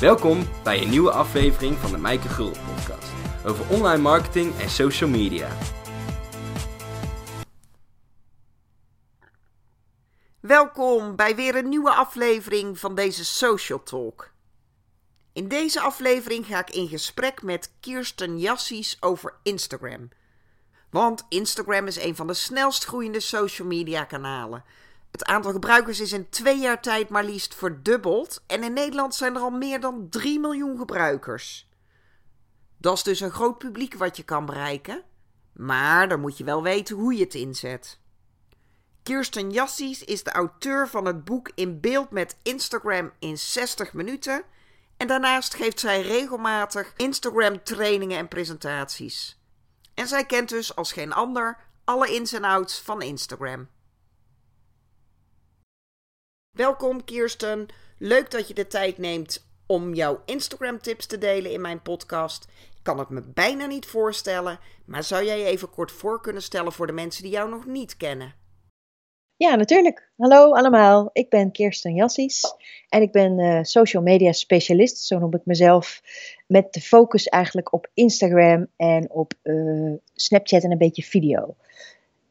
Welkom bij een nieuwe aflevering van de Mijke Gul podcast over online marketing en social media. Welkom bij weer een nieuwe aflevering van deze Social Talk. In deze aflevering ga ik in gesprek met Kirsten Jassies over Instagram. Want Instagram is een van de snelst groeiende social media kanalen. Het aantal gebruikers is in twee jaar tijd maar liefst verdubbeld en in Nederland zijn er al meer dan 3 miljoen gebruikers. Dat is dus een groot publiek wat je kan bereiken, maar dan moet je wel weten hoe je het inzet. Kirsten Jassies is de auteur van het boek In beeld met Instagram in 60 minuten en daarnaast geeft zij regelmatig Instagram trainingen en presentaties. En zij kent dus als geen ander alle ins en outs van Instagram. Welkom Kirsten. Leuk dat je de tijd neemt om jouw Instagram tips te delen in mijn podcast. Ik kan het me bijna niet voorstellen, maar zou jij je even kort voor kunnen stellen voor de mensen die jou nog niet kennen? Ja, natuurlijk. Hallo allemaal. Ik ben Kirsten Jassies en ik ben uh, social media specialist, zo noem ik mezelf, met de focus eigenlijk op Instagram en op uh, Snapchat en een beetje video.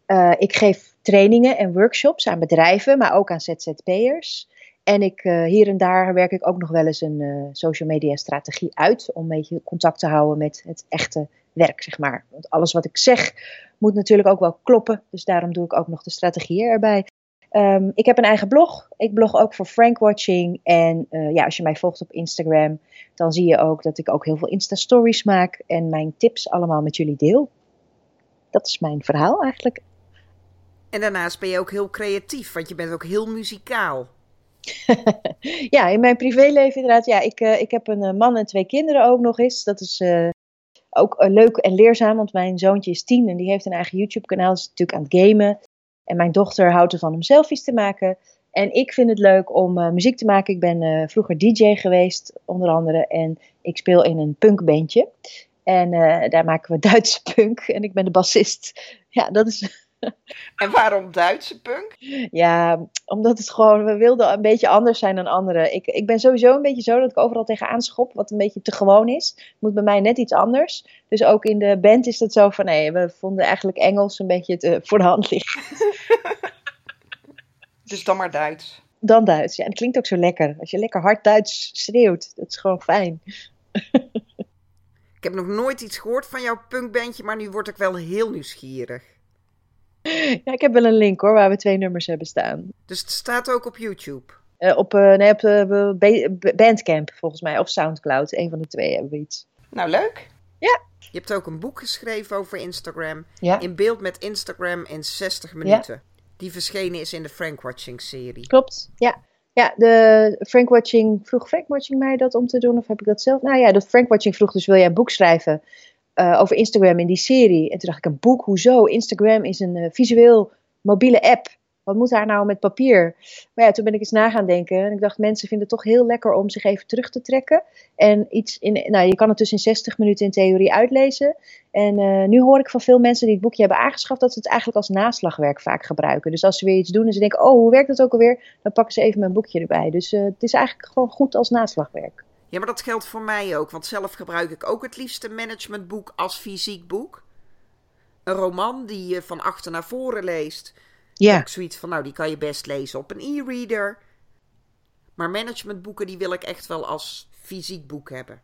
Uh, ik geef trainingen en workshops aan bedrijven, maar ook aan ZZP'ers. En ik, uh, hier en daar werk ik ook nog wel eens een uh, social media strategie uit. Om een beetje contact te houden met het echte werk, zeg maar. Want alles wat ik zeg moet natuurlijk ook wel kloppen. Dus daarom doe ik ook nog de strategieën erbij. Um, ik heb een eigen blog. Ik blog ook voor Frankwatching. En ja, als je mij volgt op Instagram, dan zie je ook dat ik ook heel veel Insta-stories maak. En mijn tips allemaal met jullie deel. Dat is mijn verhaal eigenlijk. En daarnaast ben je ook heel creatief, want je bent ook heel muzikaal. ja, in mijn privéleven inderdaad. Ja, ik, uh, ik heb een uh, man en twee kinderen ook nog eens. Dat is uh, ook leuk en leerzaam, want mijn zoontje is tien en die heeft een eigen YouTube-kanaal. Is natuurlijk aan het gamen. En mijn dochter houdt ervan om selfies te maken. En ik vind het leuk om muziek te maken. Ik ben vroeger DJ geweest, onder andere. En ik speel in een punkbandje. En daar maken we Duitse punk. En ik ben de bassist. Ja, dat is en waarom Duitse punk? Ja, omdat het gewoon, we wilden een beetje anders zijn dan anderen. Ik, ik ben sowieso een beetje zo dat ik overal tegenaan schop, wat een beetje te gewoon is. Het moet bij mij net iets anders. Dus ook in de band is het zo van, nee, we vonden eigenlijk Engels een beetje te voor de hand liggen. dus dan maar Duits. Dan Duits, ja. En het klinkt ook zo lekker. Als je lekker hard Duits schreeuwt, dat is gewoon fijn. ik heb nog nooit iets gehoord van jouw punkbandje, maar nu word ik wel heel nieuwsgierig. Ja, ik heb wel een link hoor, waar we twee nummers hebben staan. Dus het staat ook op YouTube? Uh, op, uh, nee, op uh, Bandcamp volgens mij, of Soundcloud. Een van de twee hebben we iets. Nou, leuk. Ja. Je hebt ook een boek geschreven over Instagram. Ja. In beeld met Instagram in 60 minuten. Ja. Die verschenen is in de Frankwatching-serie. Klopt, ja. Ja, de Frankwatching... Vroeg Frankwatching mij dat om te doen, of heb ik dat zelf? Nou ja, de Frankwatching vroeg dus, wil jij een boek schrijven uh, over Instagram in die serie. En toen dacht ik, een boek, hoezo? Instagram is een uh, visueel mobiele app. Wat moet daar nou met papier? Maar ja, toen ben ik eens na gaan denken. En ik dacht, mensen vinden het toch heel lekker om zich even terug te trekken. En iets in, nou, je kan het dus in 60 minuten in theorie uitlezen. En uh, nu hoor ik van veel mensen die het boekje hebben aangeschaft, dat ze het eigenlijk als naslagwerk vaak gebruiken. Dus als ze weer iets doen en ze denken, oh, hoe werkt dat ook alweer? Dan pakken ze even mijn boekje erbij. Dus het is eigenlijk gewoon goed als naslagwerk. Ja, maar dat geldt voor mij ook. Want zelf gebruik ik ook het liefst een managementboek als fysiek boek. Een roman die je van achter naar voren leest. Ja. Ik zoiets van, nou, die kan je best lezen op een e-reader. Maar managementboeken, die wil ik echt wel als fysiek boek hebben.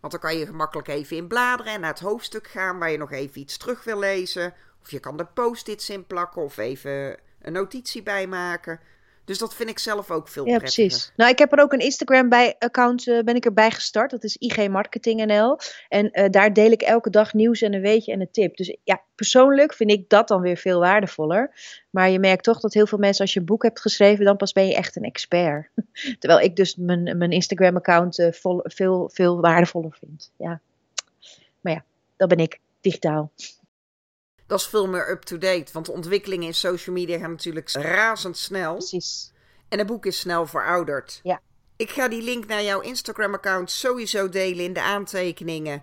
Want dan kan je gemakkelijk even in bladeren en naar het hoofdstuk gaan waar je nog even iets terug wil lezen. Of je kan er post-its in plakken of even een notitie bij maken. Dus dat vind ik zelf ook veel ja, prettiger. precies. Nou, ik heb er ook een Instagram-account uh, ben ik erbij gestart. Dat is IG Marketing NL. En uh, daar deel ik elke dag nieuws en een weetje en een tip. Dus ja, persoonlijk vind ik dat dan weer veel waardevoller. Maar je merkt toch dat heel veel mensen, als je een boek hebt geschreven, dan pas ben je echt een expert. Terwijl ik dus mijn, mijn Instagram-account uh, veel, veel waardevoller vind. Ja. Maar ja, dat ben ik, digitaal dat is veel meer up-to-date. Want de ontwikkelingen in social media gaan natuurlijk razendsnel. Precies. En het boek is snel verouderd. Ja. Ik ga die link naar jouw Instagram-account sowieso delen in de aantekeningen.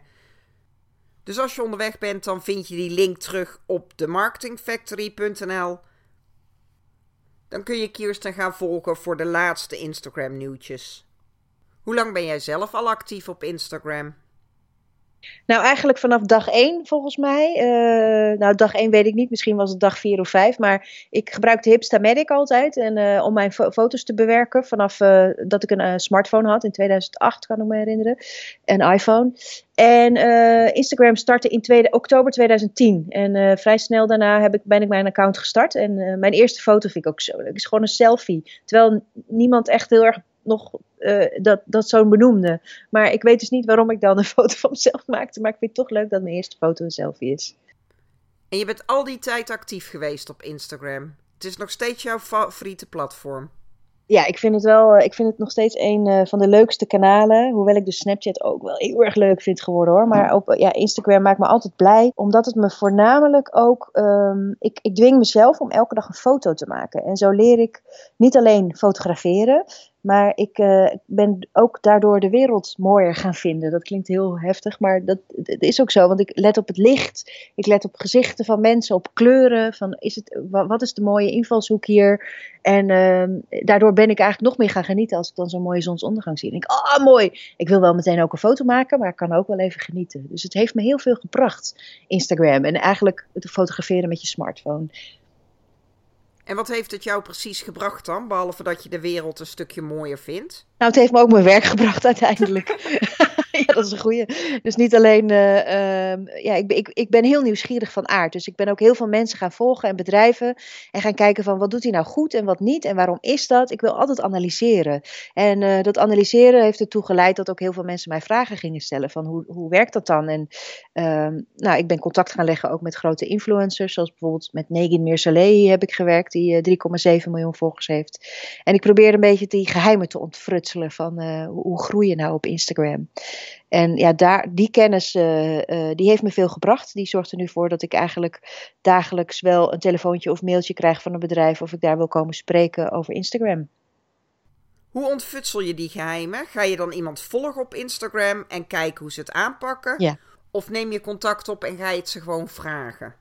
Dus als je onderweg bent, dan vind je die link terug op themarketingfactory.nl. Dan kun je Kirsten gaan volgen voor de laatste Instagram-nieuwtjes. Hoe lang ben jij zelf al actief op Instagram? Nou, eigenlijk vanaf dag 1 volgens mij. Uh, nou, dag 1 weet ik niet. Misschien was het dag 4 of 5. Maar ik gebruikte Hipstamatic altijd. En, uh, om mijn fo foto's te bewerken. Vanaf uh, dat ik een smartphone had. In 2008 kan ik me herinneren. Een iPhone. En Instagram startte in tweede, oktober 2010. En vrij snel daarna heb ik, ben ik mijn account gestart. En mijn eerste foto vind ik ook zo leuk. Het is gewoon een selfie. Terwijl niemand echt heel erg nog uh, dat, dat zo'n benoemde. Maar ik weet dus niet waarom ik dan een foto van mezelf maakte. Maar ik vind het toch leuk dat mijn eerste foto een selfie is. En je bent al die tijd actief geweest op Instagram. Het is nog steeds jouw favoriete platform. Ja, ik vind het wel. Eh, ik vind het nog steeds een uh, van de leukste kanalen. Hoewel ik de Snapchat ook wel heel erg leuk vind geworden hoor. Maar op ja, Instagram maakt me altijd blij. Omdat het me voornamelijk ook. Um, ik, ik dwing mezelf om elke dag een foto te maken. En zo leer ik niet alleen fotograferen. Maar ik uh, ben ook daardoor de wereld mooier gaan vinden. Dat klinkt heel heftig, maar dat, is ook zo. Want ik let op het licht, ik let op gezichten van mensen, op kleuren. Van is het, wat is de mooie invalshoek hier? En uh, daardoor ben ik eigenlijk nog meer gaan genieten als ik dan zo'n mooie zonsondergang zie. En denk ik, oh mooi, ik wil wel meteen ook een foto maken, maar ik kan ook wel even genieten. Dus het heeft me heel veel gebracht, Instagram. En eigenlijk het fotograferen met je smartphone. En wat heeft het jou precies gebracht dan, behalve dat je de wereld een stukje mooier vindt? Nou, het heeft me ook mijn werk gebracht uiteindelijk. ja, dat is een goeie. Dus niet alleen, uh, uh, ja, ik, ik, ik ben heel nieuwsgierig van aard. Dus ik ben ook heel veel mensen gaan volgen en bedrijven. En gaan kijken van wat doet hij nou goed en wat niet. En waarom is dat? Ik wil altijd analyseren. En uh, dat analyseren heeft ertoe geleid dat ook heel veel mensen mij vragen gingen stellen. Van hoe, hoe werkt dat dan? En ehm, nou, ik ben contact gaan leggen ook met grote influencers. Zoals bijvoorbeeld met Negin Mirsaleh heb ik gewerkt. Die 3,7 miljoen volgers heeft. En ik probeerde een beetje die geheimen te ontfrutselen van hoe groei je nou op Instagram. En ja, daar, die kennis uh, uh, die heeft me veel gebracht. Die zorgt er nu voor dat ik eigenlijk dagelijks wel een telefoontje of mailtje krijg van een bedrijf of ik daar wil komen spreken over Instagram. Hoe ontfutsel je die geheimen? Ga je dan iemand volgen op Instagram en kijken hoe ze het aanpakken? Ja. Of neem je contact op en ga je het ze gewoon vragen?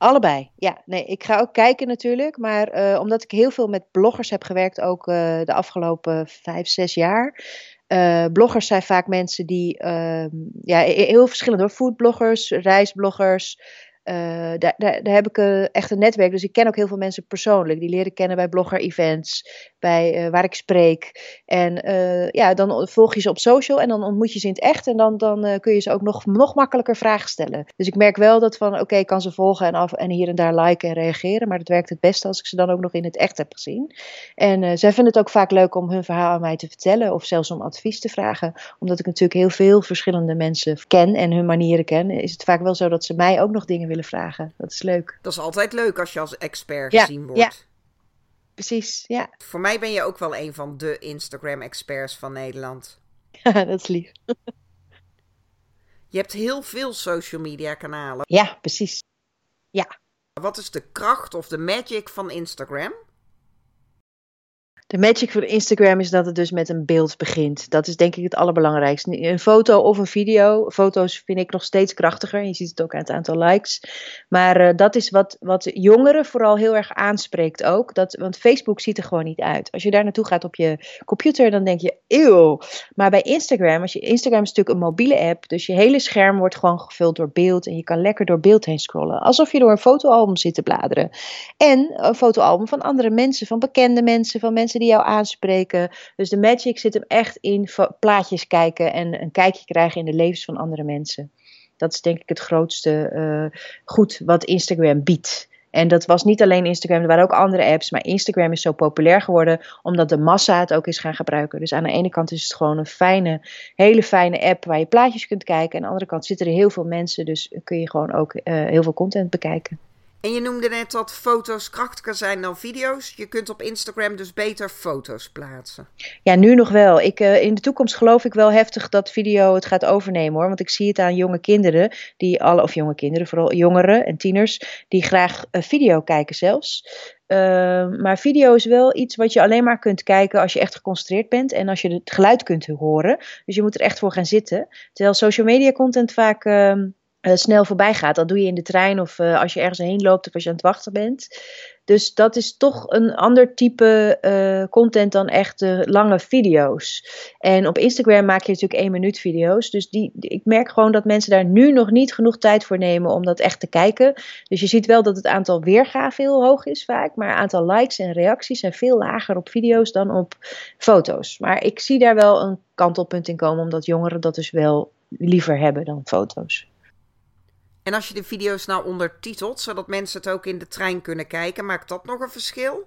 Allebei, ja. Nee, ik ga ook kijken natuurlijk. Maar uh, omdat ik heel veel met bloggers heb gewerkt, ook uh, de afgelopen vijf, zes jaar. Uh, bloggers zijn vaak mensen die, ehm, ja, heel verschillend hoor. Foodbloggers, reisbloggers, daar, daar, heb ik uh, echt een netwerk. Dus ik ken ook heel veel mensen persoonlijk. Die leren kennen bij blogger-events, bij uh, waar ik spreek. En ja, dan volg je ze op social en dan ontmoet je ze in het echt. En dan, dan kun je ze ook nog, nog makkelijker vragen stellen. Dus ik merk wel dat van, oké, ik kan ze volgen en, af, en hier en daar liken en reageren. Maar het werkt het beste als ik ze dan ook nog in het echt heb gezien. En zij vinden het ook vaak leuk om hun verhaal aan mij te vertellen. Of zelfs om advies te vragen. Omdat ik natuurlijk heel veel verschillende mensen ken en hun manieren ken. Is het vaak wel zo dat ze mij ook nog dingen willen vragen. Dat is leuk. Dat is altijd leuk als je als expert gezien wordt. Ja. Precies, ja. Voor mij ben je ook wel een van de Instagram-experts van Nederland. dat is lief. Je hebt heel veel social media kanalen. Ja, precies. Ja. Wat is de kracht of de magic van Instagram? De magic van Instagram is dat het dus met een beeld begint. Dat is denk ik het allerbelangrijkste. Een foto of een video. Foto's vind ik nog steeds krachtiger. Je ziet het ook aan het aantal likes. Maar uh, dat is wat, wat jongeren vooral heel erg aanspreekt ook. Dat, want Facebook ziet er gewoon niet uit. Als je daar naartoe gaat op je computer, dan denk je, eeuw. Maar bij Instagram, als je, Instagram is natuurlijk een mobiele app. Dus je hele scherm wordt gewoon gevuld door beeld. En je kan lekker door beeld heen scrollen. Alsof je door een fotoalbum zit te bladeren. En een fotoalbum van andere mensen. Van bekende mensen. Van mensen die jou aanspreken. Dus de magic zit hem echt in plaatjes kijken en een kijkje krijgen in de levens van andere mensen. Dat is denk ik het grootste uh, goed wat Instagram biedt. En dat was niet alleen Instagram, er waren ook andere apps. Maar Instagram is zo populair geworden omdat de massa het ook is gaan gebruiken. Dus aan de ene kant is het gewoon een fijne, hele fijne app waar je plaatjes kunt kijken. En aan de andere kant zitten er heel veel mensen, dus kun je gewoon ook uh, heel veel content bekijken. En je noemde net dat foto's krachtiger zijn dan video's. Je kunt op Instagram dus beter foto's plaatsen. Ja, nu nog wel. Ik, uh, in de toekomst geloof ik wel heftig dat video het gaat overnemen hoor. Want ik zie het aan jonge kinderen, die alle, of jonge kinderen, vooral jongeren en tieners, die graag uh, video kijken zelfs. Uh, maar video is wel iets wat je alleen maar kunt kijken als je echt geconcentreerd bent en als je het geluid kunt horen. Dus je moet er echt voor gaan zitten. Terwijl social media content vaak uh, snel voorbij gaat. Dat doe je in de trein of uh, als je ergens heen loopt of als je aan het wachten bent. Dus dat is toch een ander type uh, content dan echt lange video's. En op Instagram maak je natuurlijk één minuut video's. Dus die, ik merk gewoon dat mensen daar nu nog niet genoeg tijd voor nemen om dat echt te kijken. Dus je ziet wel dat het aantal weergaven heel hoog is vaak. Maar het aantal likes en reacties zijn veel lager op video's dan op foto's. Maar ik zie daar wel een kantelpunt in komen, omdat jongeren dat dus wel liever hebben dan foto's. En als je de video's nou ondertitelt, zodat mensen het ook in de trein kunnen kijken, maakt dat nog een verschil?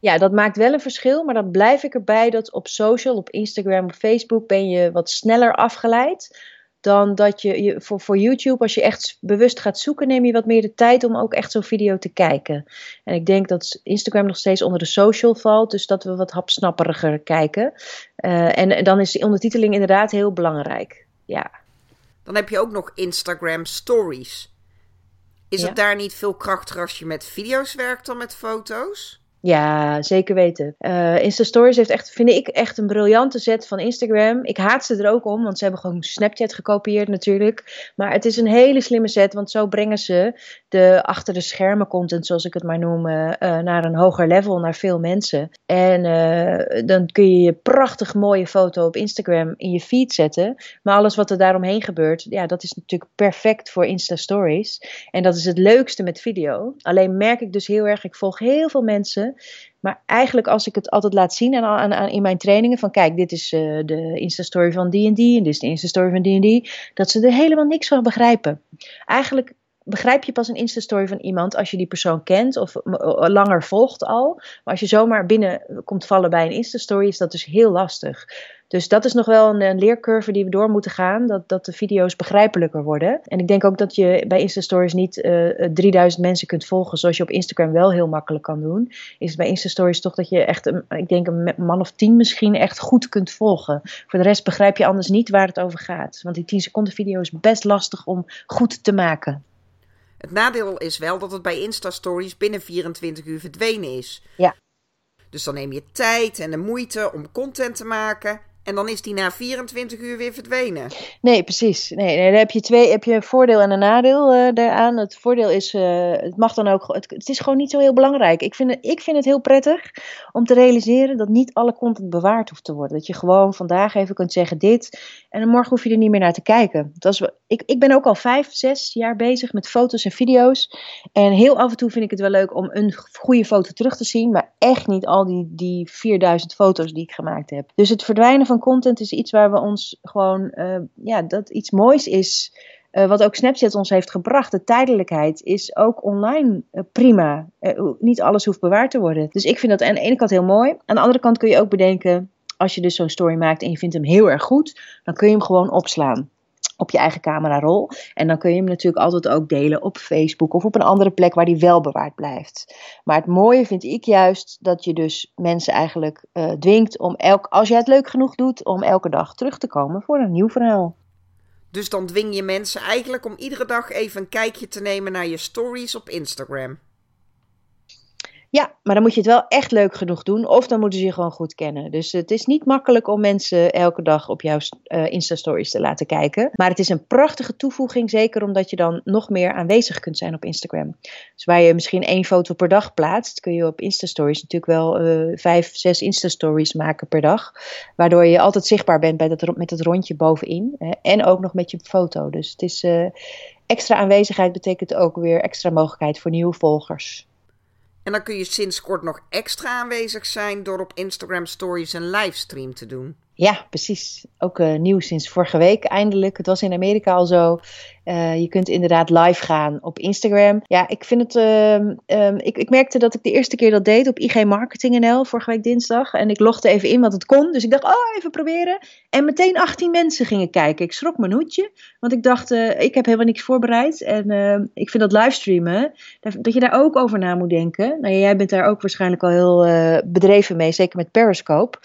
Ja, dat maakt wel een verschil, maar dan blijf ik erbij dat op social, op Instagram, op Facebook ben je wat sneller afgeleid dan dat je, je voor, YouTube, als je echt bewust gaat zoeken, neem je wat meer de tijd om ook echt zo'n video te kijken. En ik denk dat Instagram nog steeds onder de social valt, dus dat we wat hapsnapperiger kijken. Uh, en, en dan is de ondertiteling inderdaad heel belangrijk. Ja. Dan heb je ook nog Instagram Stories. Is het daar niet veel krachtiger als je met video's werkt dan met foto's? Ja, zeker weten. Uh, Insta Stories heeft echt, vind ik, echt een briljante set van Instagram. Ik haat ze er ook om, want ze hebben gewoon Snapchat gekopieerd natuurlijk. Maar het is een hele slimme set, want zo brengen ze de achter de schermen content, zoals ik het maar noem, uh, naar een hoger level, naar veel mensen. En dan kun je je prachtig mooie foto op Instagram in je feed zetten. Maar alles wat er daaromheen gebeurt, ja, dat is natuurlijk perfect voor Insta Stories. En dat is het leukste met video. Alleen merk ik dus heel erg, ik volg heel veel mensen maar eigenlijk als ik het altijd laat zien aan, aan, in mijn trainingen van kijk, dit is uh, de Insta-story van die en die en dit is de Insta-story van die en die, dat ze er helemaal niks van begrijpen. Eigenlijk begrijp je pas een Insta-story van iemand als je die persoon kent of langer volgt al. Maar als je zomaar binnen komt vallen bij een Insta-story is dat dus heel lastig. Dus dat is nog wel een, een, leercurve die we door moeten gaan, dat, dat de video's begrijpelijker worden. En ik denk ook dat je bij Insta-stories niet uh, eh, 3000 mensen kunt volgen, zoals je op Instagram wel heel makkelijk kan doen. Is het bij Insta-stories toch dat je echt, een, ik denk een man of tien misschien echt goed kunt volgen. Voor de rest begrijp je anders niet waar het over gaat. Want die 10 seconden video is best lastig om goed te maken. Het nadeel is wel dat het bij Insta-stories binnen 24 uur verdwenen is. Ja. Dus dan neem je tijd en de moeite om content te maken. En dan is die na 24 uur weer verdwenen. Nee, precies. Nee, nee, dan heb je twee, heb je een voordeel en een nadeel uh, daaraan. Het voordeel is, uh, het mag dan ook, het, is gewoon niet zo heel belangrijk. Ik vind, het, ik vind het heel prettig om te realiseren dat niet alle content bewaard hoeft te worden. Dat je gewoon vandaag even kunt zeggen dit en morgen hoef je er niet meer naar te kijken. Dat is, ik, ik ben ook al vijf, zes jaar bezig met foto's en video's. En heel af en toe vind ik het wel leuk om een goede foto terug te zien, maar echt niet al die, die 4000 foto's die ik gemaakt heb. Dus het verdwijnen van van content is iets waar we ons gewoon, uh, ja, dat iets moois is. Uh, wat ook Snapchat ons heeft gebracht, de tijdelijkheid, is ook online uh, prima. niet alles hoeft bewaard te worden. Dus ik vind dat aan de ene kant heel mooi. Aan de andere kant kun je ook bedenken, als je dus zo'n story maakt en je vindt hem heel erg goed, dan kun je hem gewoon opslaan op je eigen camerarol. En dan kun je hem natuurlijk altijd ook delen op Facebook of op een andere plek waar die wel bewaard blijft. Maar het mooie vind ik juist dat je dus mensen eigenlijk uh, dwingt om elk, als je het leuk genoeg doet, om elke dag terug te komen voor een nieuw verhaal. Dus dan dwing je mensen eigenlijk om iedere dag even een kijkje te nemen naar je stories op Instagram. Ja, maar dan moet je het wel echt leuk genoeg doen. Of dan moeten ze je gewoon goed kennen. Dus het is niet makkelijk om mensen elke dag op jouw uh, Insta-stories te laten kijken. Maar het is een prachtige toevoeging. Zeker omdat je dan nog meer aanwezig kunt zijn op Instagram. Dus waar je misschien één foto per dag plaatst, kun je op Insta-stories natuurlijk wel uh, vijf, zes Insta-stories maken per dag. Waardoor je altijd zichtbaar bent bij dat, met het rondje bovenin. Hè, en ook nog met je foto. Dus het is uh, extra aanwezigheid betekent ook weer extra mogelijkheid voor nieuwe volgers. En dan kun je sinds kort nog extra aanwezig zijn door op Instagram Stories een livestream te doen. Ja, precies. Ook uh, nieuw sinds vorige week eindelijk. Het was in Amerika al zo. Uh, je kunt inderdaad live gaan op Instagram. Ja, ik vind het. Uh, um, ik, ik merkte dat ik de eerste keer dat deed op IG Marketing NL vorige week dinsdag. En ik logde even in wat het kon. Dus ik dacht, oh, even proberen. En meteen 18 mensen gingen kijken. Ik schrok mijn hoedje. Want ik dacht, uh, ik heb helemaal niks voorbereid. En ehm, ik vind dat livestreamen, dat je daar ook over na moet denken. Nou, jij bent daar ook waarschijnlijk al heel eh, bedreven mee, zeker met Periscope.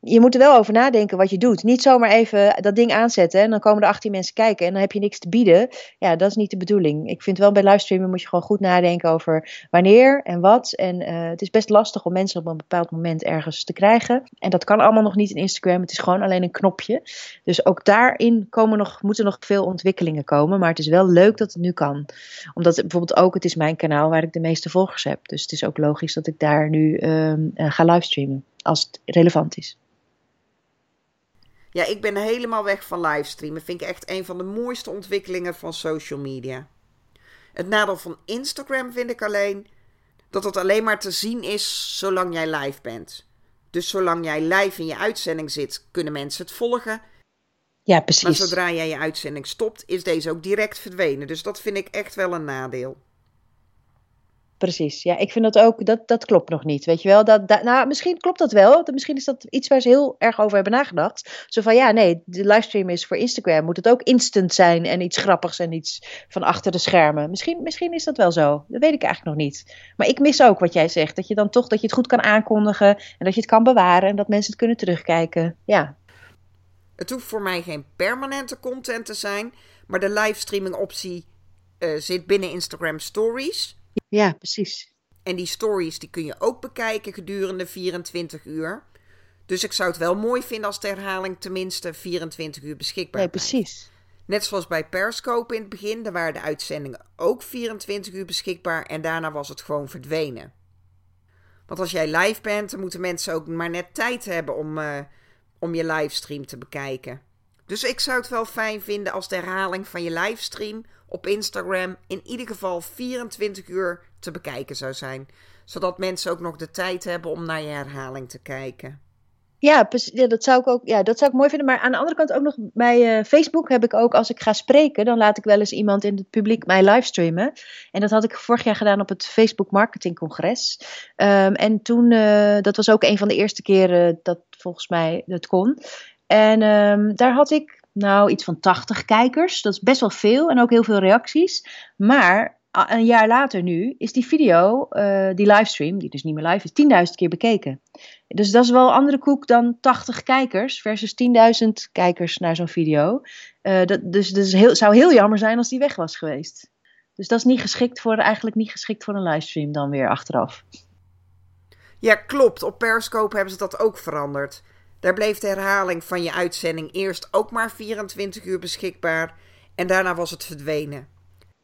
Je moet er wel over nadenken wat je doet. Niet zomaar even dat ding aanzetten en dan komen er 18 mensen kijken. En dan heb je niks te bieden. Ja, dat is niet de bedoeling. Ik vind wel bij livestreamen moet je gewoon goed nadenken over wanneer en wat. En uh, het is best lastig om mensen op een bepaald moment ergens te krijgen. En dat kan allemaal nog niet in Instagram. Het is gewoon alleen een knopje. Dus ook daarin komen nog, moeten nog veel ontwikkelingen komen. Maar het is wel leuk dat het nu kan. Omdat bijvoorbeeld ook, het is mijn kanaal waar ik de meeste volgers heb. Dus het is ook logisch dat ik daar nu uh, ga livestreamen. Als het relevant is. Ja, ik ben helemaal weg van livestreamen. Vind ik echt een van de mooiste ontwikkelingen van social media. Het nadeel van Instagram vind ik alleen dat het alleen maar te zien is zolang jij live bent. Dus zolang jij live in je uitzending zit, kunnen mensen het volgen. Ja, precies. Maar zodra jij je uitzending stopt, is deze ook direct verdwenen. Dus dat vind ik echt wel een nadeel. Precies, ja, ik vind dat ook, dat, dat klopt nog niet, weet je wel. Dat, dat, nou, misschien klopt dat wel, misschien is dat iets waar ze heel erg over hebben nagedacht. Zo van, ja, nee, de livestream is voor Instagram, moet het ook instant zijn en iets grappigs en iets van achter de schermen. Misschien, misschien is dat wel zo, dat weet ik eigenlijk nog niet. Maar ik mis ook wat jij zegt, dat je dan toch, dat je het goed kan aankondigen en dat je het kan bewaren en dat mensen het kunnen terugkijken, ja. Het hoeft voor mij geen permanente content te zijn, maar de livestreaming optie uh, zit binnen Instagram Stories... Ja, precies. En die stories die kun je ook bekijken gedurende 24 uur. Dus ik zou het wel mooi vinden als de herhaling tenminste 24 uur beschikbaar Nee, precies. Net zoals bij Periscope in het begin, daar waren de uitzendingen ook 24 uur beschikbaar en daarna was het gewoon verdwenen. Want als jij live bent, dan moeten mensen ook maar net tijd hebben om, uh, om je livestream te bekijken. Dus ik zou het wel fijn vinden als de herhaling van je livestream op Instagram in ieder geval 24 uur te bekijken zou zijn. Zodat mensen ook nog de tijd hebben om naar je herhaling te kijken. Ja, dat zou ik ook ja, dat zou ik mooi vinden. Maar aan de andere kant ook nog bij uh, Facebook heb ik ook, als ik ga spreken, dan laat ik wel eens iemand in het publiek mij livestreamen. En dat had ik vorig jaar gedaan op het Facebook Marketing Congres. Um, en toen, uh, dat was ook een van de eerste keren dat volgens mij dat kon. En um, daar had ik nou iets van 80 kijkers. Dat is best wel veel en ook heel veel reacties. Maar een jaar later nu is die video, uh, die livestream, die dus niet meer live is, 10.000 keer bekeken. Dus dat is wel een andere koek dan 80 kijkers versus 10.000 kijkers naar zo'n video. Uh, dat, dus het heel, zou heel jammer zijn als die weg was geweest. Dus dat is niet geschikt voor, eigenlijk niet geschikt voor een livestream dan weer achteraf. Ja, klopt. Op Periscope hebben ze dat ook veranderd. Daar bleef de herhaling van je uitzending eerst ook maar 24 uur beschikbaar en daarna was het verdwenen.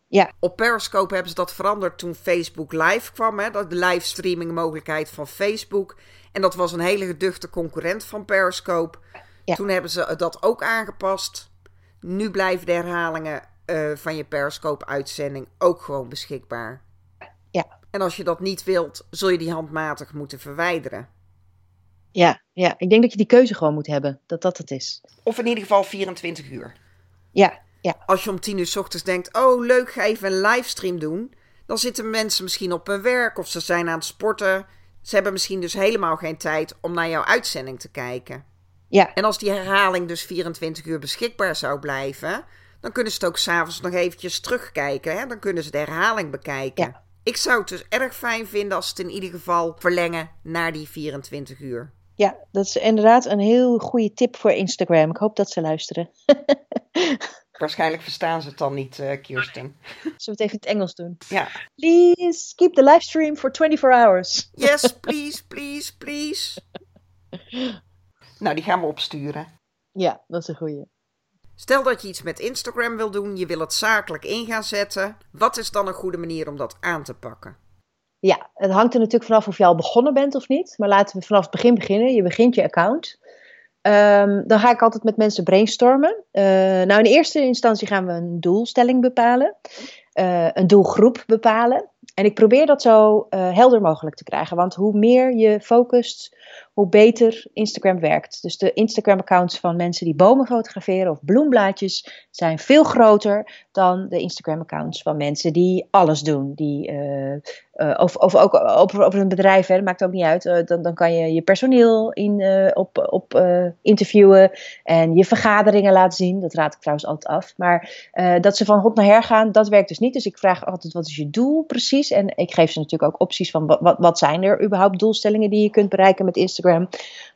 Ja. Op Periscope hebben ze dat veranderd toen Facebook Live kwam, hè, de livestreaming mogelijkheid van Facebook. En dat was een hele geduchte concurrent van Periscope. Ja. Toen hebben ze dat ook aangepast. Nu blijven de herhalingen uh, van je Periscope-uitzending ook gewoon beschikbaar. Ja. En als je dat niet wilt, zul je die handmatig moeten verwijderen. Ja, ja, ik denk dat je die keuze gewoon moet hebben. Dat dat het is. Of in ieder geval 24 uur. Ja, ja. Als je om 10 uur s ochtends denkt: oh leuk, ga even een livestream doen. Dan zitten mensen misschien op hun werk of ze zijn aan het sporten. Ze hebben misschien dus helemaal geen tijd om naar jouw uitzending te kijken. Ja. En als die herhaling dus 24 uur beschikbaar zou blijven, dan kunnen ze het ook s'avonds nog eventjes terugkijken. Hè? Dan kunnen ze de herhaling bekijken. Ja. Ik zou het dus erg fijn vinden als ze het in ieder geval verlengen naar die 24 uur. Ja, dat is inderdaad een heel goede tip voor Instagram. Ik hoop dat ze luisteren. Waarschijnlijk verstaan ze het dan niet, uh, Kirsten. Zullen we het even in het Engels doen? Ja. Please keep the livestream for 24 hours. Yes, please, please, please. nou, die gaan we opsturen. Ja, dat is een goede. Stel dat je iets met Instagram wil doen, je wil het zakelijk in gaan zetten. Wat is dan een goede manier om dat aan te pakken? Ja, het hangt er natuurlijk vanaf of je al begonnen bent of niet. Maar laten we vanaf het begin beginnen. Je begint je account. Um, dan ga ik altijd met mensen brainstormen. Uh, nou, in eerste instantie gaan we een doelstelling bepalen. Uh, een doelgroep bepalen. En ik probeer dat zo uh, helder mogelijk te krijgen. Want hoe meer je focust, hoe beter Instagram werkt. Dus de Instagram-accounts van mensen die bomen fotograferen of bloemblaadjes zijn veel groter dan de Instagram-accounts van mensen die alles doen. Die, uh, uh, of, of ook over, een bedrijf, hè, maakt ook niet uit. Dan, dan kan je je personeel in, op, op interviewen en je vergaderingen laten zien. Dat raad ik trouwens altijd af. Maar dat ze van hot naar her gaan, dat werkt dus niet. Dus ik vraag altijd, wat is je doel precies? En ik geef ze natuurlijk ook opties van, wat, wat zijn er überhaupt doelstellingen die je kunt bereiken met Instagram?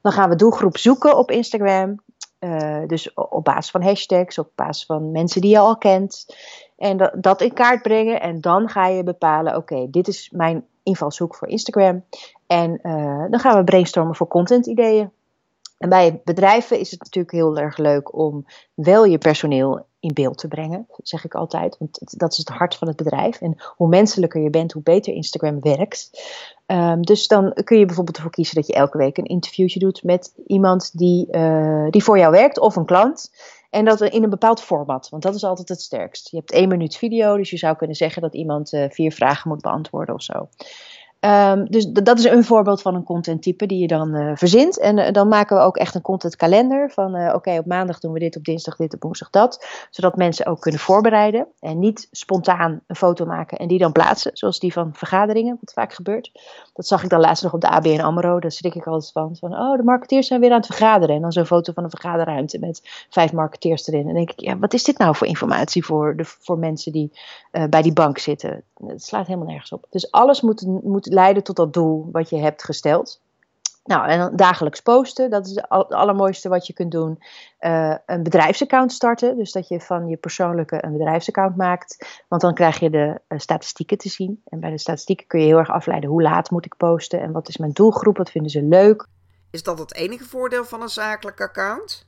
Dan gaan we doelgroep zoeken op Instagram. Uh, dus op basis van hashtags, op basis van mensen die je al kent. En dat, dat in kaart brengen. En dan ga je bepalen: oké, dit is mijn invalshoek voor Instagram. En uh, dan gaan we brainstormen voor content ideeën. En bij bedrijven is het natuurlijk heel erg leuk om wel je personeel in beeld te brengen, zeg ik altijd. Want dat is het hart van het bedrijf. En hoe menselijker je bent, hoe beter Instagram werkt. Um, dus dan kun je bijvoorbeeld ervoor kiezen dat je elke week een interviewtje doet met iemand die, uh, die voor jou werkt of een klant. En dat in een bepaald format, want dat is altijd het sterkst. Je hebt één minuut video, dus je zou kunnen zeggen dat iemand uh, vier vragen moet beantwoorden of zo. Um, dus dat is een voorbeeld van een contenttype die je dan uh, verzint. En uh, dan maken we ook echt een contentkalender van uh, oké, op maandag doen we dit, op dinsdag dit, op woensdag dat. Zodat mensen ook kunnen voorbereiden en niet spontaan een foto maken en die dan plaatsen. Zoals die van vergaderingen, wat vaak gebeurt. Dat zag ik dan laatst nog op de ABN AMRO. Daar schrik ik altijd van. Van oh, de marketeers zijn weer aan het vergaderen. En dan zo'n foto van een vergaderruimte met vijf marketeers erin. En dan denk ik, ja, wat is dit nou voor informatie voor, de, voor mensen die bij die bank zitten? Het slaat helemaal nergens op. Dus alles moet, moet leiden tot dat doel wat je hebt gesteld. Nou, en dagelijks posten, dat is het allermooiste wat je kunt doen. Uh, een bedrijfsaccount starten, dus dat je van je persoonlijke een bedrijfsaccount maakt. Want dan krijg je de uh, statistieken te zien. En bij de statistieken kun je heel erg afleiden hoe laat moet ik posten en wat is mijn doelgroep, wat vinden ze leuk. Is dat het enige voordeel van een zakelijk account?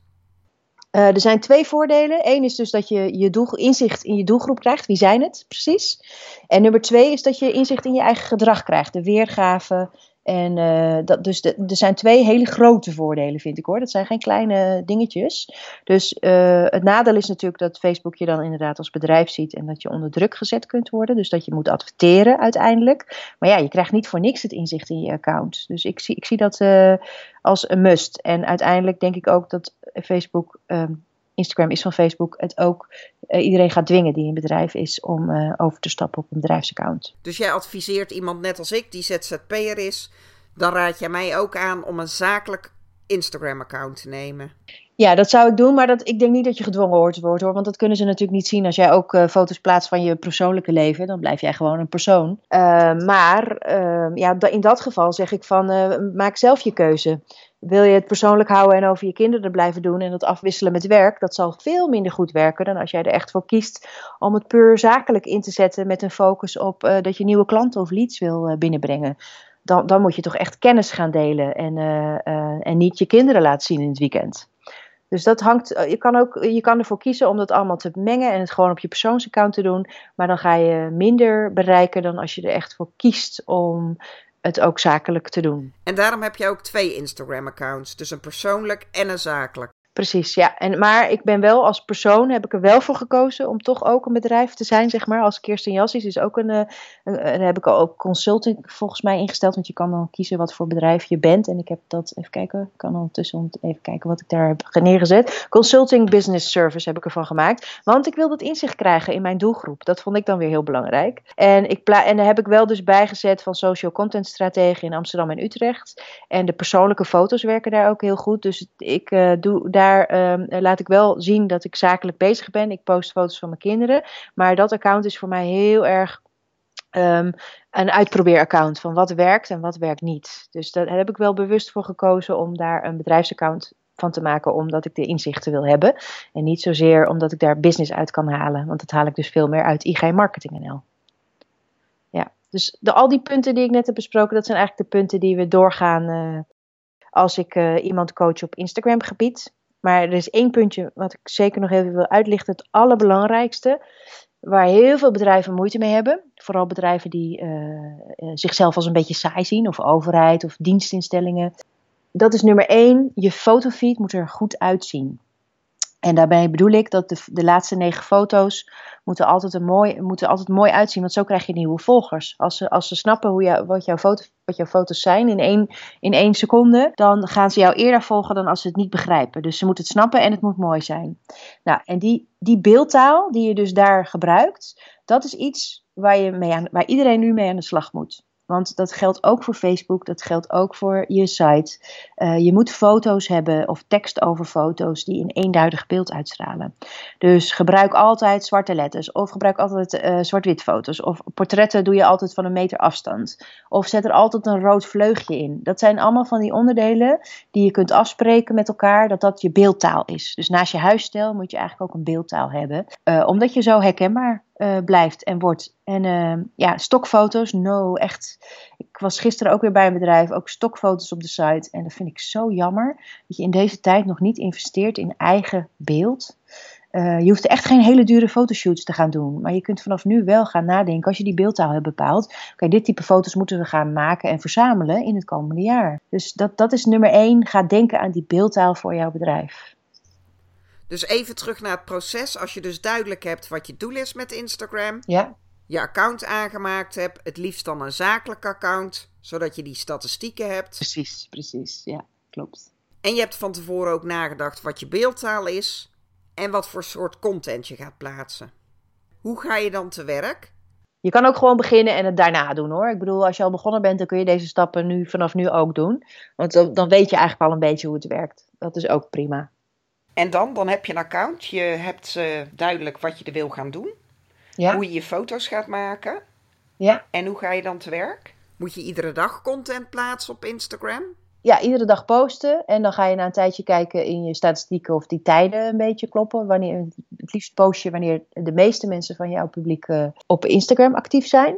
Uh, er zijn twee voordelen. Eén is dus dat je, je doel, inzicht in je doelgroep krijgt. Wie zijn het precies? En nummer twee is dat je inzicht in je eigen gedrag krijgt. De weergave en uh, dat, dus er zijn twee hele grote voordelen, vind ik hoor. Dat zijn geen kleine dingetjes. Dus uh, het nadeel is natuurlijk dat Facebook je dan inderdaad als bedrijf ziet en dat je onder druk gezet kunt worden. Dus dat je moet adverteren uiteindelijk. Maar ja, je krijgt niet voor niks het inzicht in je account. Dus ik zie, ik zie dat als een must. En uiteindelijk denk ik ook dat Facebook. Instagram is van Facebook, het ook uh, iedereen gaat dwingen die een bedrijf is om uh, over te stappen op een bedrijfsaccount. Dus jij adviseert iemand net als ik die ZZP'er is, dan raad jij mij ook aan om een zakelijk Instagram-account te nemen. Ja, dat zou ik doen, maar dat, ik denk niet dat je gedwongen wordt, wordt hoor. Want dat kunnen ze natuurlijk niet zien als jij ook uh, foto's plaatst van je persoonlijke leven. Dan blijf jij gewoon een persoon. Uh, maar uh, ja, in dat geval zeg ik van maak zelf je keuze. Wil je het persoonlijk houden en over je kinderen blijven doen en dat afwisselen met werk, dat zal veel minder goed werken dan als jij er echt voor kiest om het puur zakelijk in te zetten met een focus op dat je nieuwe klanten of leads wil binnenbrengen dan, dan moet je toch echt kennis gaan delen en, uh, en niet je kinderen laten zien in het weekend. Dus dat hangt, eh, je kan, ook, je kan ervoor kiezen om dat allemaal te mengen en het gewoon op je persoonsaccount te doen. Maar dan ga je minder bereiken dan als je er echt voor kiest om het ook zakelijk te doen. En daarom heb je ook twee Instagram-accounts, dus een persoonlijk en een zakelijk. Precies, ja. En, maar ik ben wel als persoon, heb ik er wel voor gekozen om toch ook een bedrijf te zijn, zeg maar. Als Kirsten Jassies is ook een, een, een, heb ik ook consulting volgens mij ingesteld, want je kan dan kiezen wat voor bedrijf je bent. En ik heb dat, even kijken, ik kan ondertussen even kijken wat ik daar heb neergezet. Consulting Business Service heb ik ervan gemaakt, want ik wil dat inzicht krijgen in mijn doelgroep. Dat vond ik dan weer heel belangrijk. En, ik en daar heb ik wel dus bijgezet van social content strategie in Amsterdam en Utrecht. En de persoonlijke foto's werken daar ook heel goed. Dus ik uh, doe daar daar um, laat ik wel zien dat ik zakelijk bezig ben. Ik post foto's van mijn kinderen. Maar dat account is voor mij heel erg um, een uitprobeeraccount van wat werkt en wat werkt niet. Dus daar heb ik wel bewust voor gekozen om daar een bedrijfsaccount van te maken, omdat ik de inzichten wil hebben. En niet zozeer omdat ik daar business uit kan halen. Want dat haal ik dus veel meer uit IG Marketing NL. Ja, dus de, al die punten die ik net heb besproken, dat zijn eigenlijk de punten die we doorgaan uh, als ik uh, iemand coach op Instagram gebied. Maar er is één puntje wat ik zeker nog even wil uitlichten. Het allerbelangrijkste, waar heel veel bedrijven moeite mee hebben. Vooral bedrijven die uh, zichzelf als een beetje saai zien, of overheid of dienstinstellingen. Dat is nummer één, je fotofeed moet er goed uitzien. En daarbij bedoel ik dat de, de laatste negen foto's moeten altijd, mooi, moeten altijd mooi uitzien, want zo krijg je nieuwe volgers. Als ze, als ze snappen hoe jou, wat, jouw foto, wat jouw foto's zijn in één, in één seconde, dan gaan ze jou eerder volgen dan als ze het niet begrijpen. Dus ze moeten het snappen en het moet mooi zijn. Nou, en die, die beeldtaal die je dus daar gebruikt, dat is iets waar, je mee aan, waar iedereen nu mee aan de slag moet. Want dat geldt ook voor Facebook, dat geldt ook voor je site. Uh, je moet foto's hebben of tekst over foto's die een eenduidig beeld uitstralen. Dus gebruik altijd zwarte letters of gebruik altijd uh, zwart-wit foto's. Of portretten doe je altijd van een meter afstand. Of zet er altijd een rood vleugje in. Dat zijn allemaal van die onderdelen die je kunt afspreken met elkaar dat dat je beeldtaal is. Dus naast je huisstijl moet je eigenlijk ook een beeldtaal hebben. Uh, omdat je zo herkenbaar uh, blijft en wordt. En uh, ja, stokfoto's, no, echt. Ik was gisteren ook weer bij een bedrijf, ook stokfoto's op de site. En dat vind ik zo jammer, dat je in deze tijd nog niet investeert in eigen beeld. Uh, je hoeft echt geen hele dure fotoshoots te gaan doen. Maar je kunt vanaf nu wel gaan nadenken, als je die beeldtaal hebt bepaald. Oké, dit type foto's moeten we gaan maken en verzamelen in het komende jaar. Dus dat, dat is nummer één. Ga denken aan die beeldtaal voor jouw bedrijf. Dus even terug naar het proces. Als je dus duidelijk hebt wat je doel is met Instagram. Ja. Je account aangemaakt hebt. Het liefst dan een zakelijk account. Zodat je die statistieken hebt. Precies, precies. Ja, klopt. En je hebt van tevoren ook nagedacht wat je beeldtaal is. En wat voor soort content je gaat plaatsen. Hoe ga je dan te werk? Je kan ook gewoon beginnen en het daarna doen hoor. Ik bedoel, als je al begonnen bent, dan kun je deze stappen nu, vanaf nu ook doen. Want dan, dan weet je eigenlijk al een beetje hoe het werkt. Dat is ook prima. En dan, dan heb je een account. Je hebt uh, duidelijk wat je er wil gaan doen. Ja. Hoe je je foto's gaat maken. Ja. En hoe ga je dan te werk? Moet je iedere dag content plaatsen op Instagram? Ja, iedere dag posten. En dan ga je na een tijdje kijken in je statistieken of die tijden een beetje kloppen. Wanneer, het liefst post je wanneer de meeste mensen van jouw publiek uh, op Instagram actief zijn.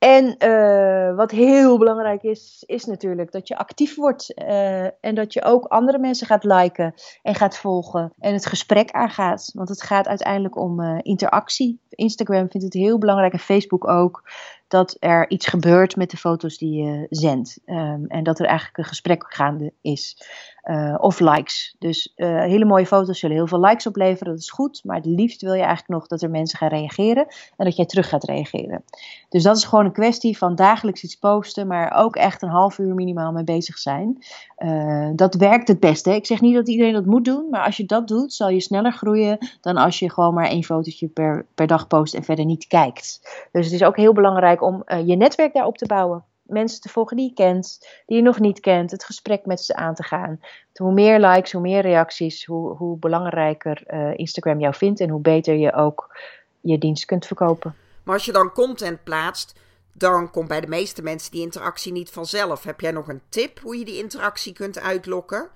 En uh, wat heel belangrijk is, is natuurlijk dat je actief wordt. Uh, en dat je ook andere mensen gaat liken en gaat volgen. En het gesprek aangaat. Want het gaat uiteindelijk om uh, interactie. Instagram vindt het heel belangrijk en Facebook ook. Dat er iets gebeurt met de foto's die je zendt. Um, en dat er eigenlijk een gesprek gaande is. Uh, of likes. Dus uh, hele mooie foto's zullen heel veel likes opleveren, dat is goed. Maar het liefst wil je eigenlijk nog dat er mensen gaan reageren en dat jij terug gaat reageren. Dus dat is gewoon een kwestie van dagelijks iets posten, maar ook echt een half uur minimaal mee bezig zijn. Uh, dat werkt het beste. Ik zeg niet dat iedereen dat moet doen, maar als je dat doet, zal je sneller groeien dan als je gewoon maar één fotootje per, per dag post en verder niet kijkt. Dus het is ook heel belangrijk om je netwerk daarop te bouwen mensen te volgen die je kent, die je nog niet kent, het gesprek met ze aan te gaan. Hoe meer likes, hoe meer reacties, hoe, hoe belangrijker uh, Instagram jou vindt en hoe beter je ook je dienst kunt verkopen. Maar als je dan content plaatst, dan komt bij de meeste mensen die interactie niet vanzelf. Heb jij nog een tip hoe je die interactie kunt uitlokken?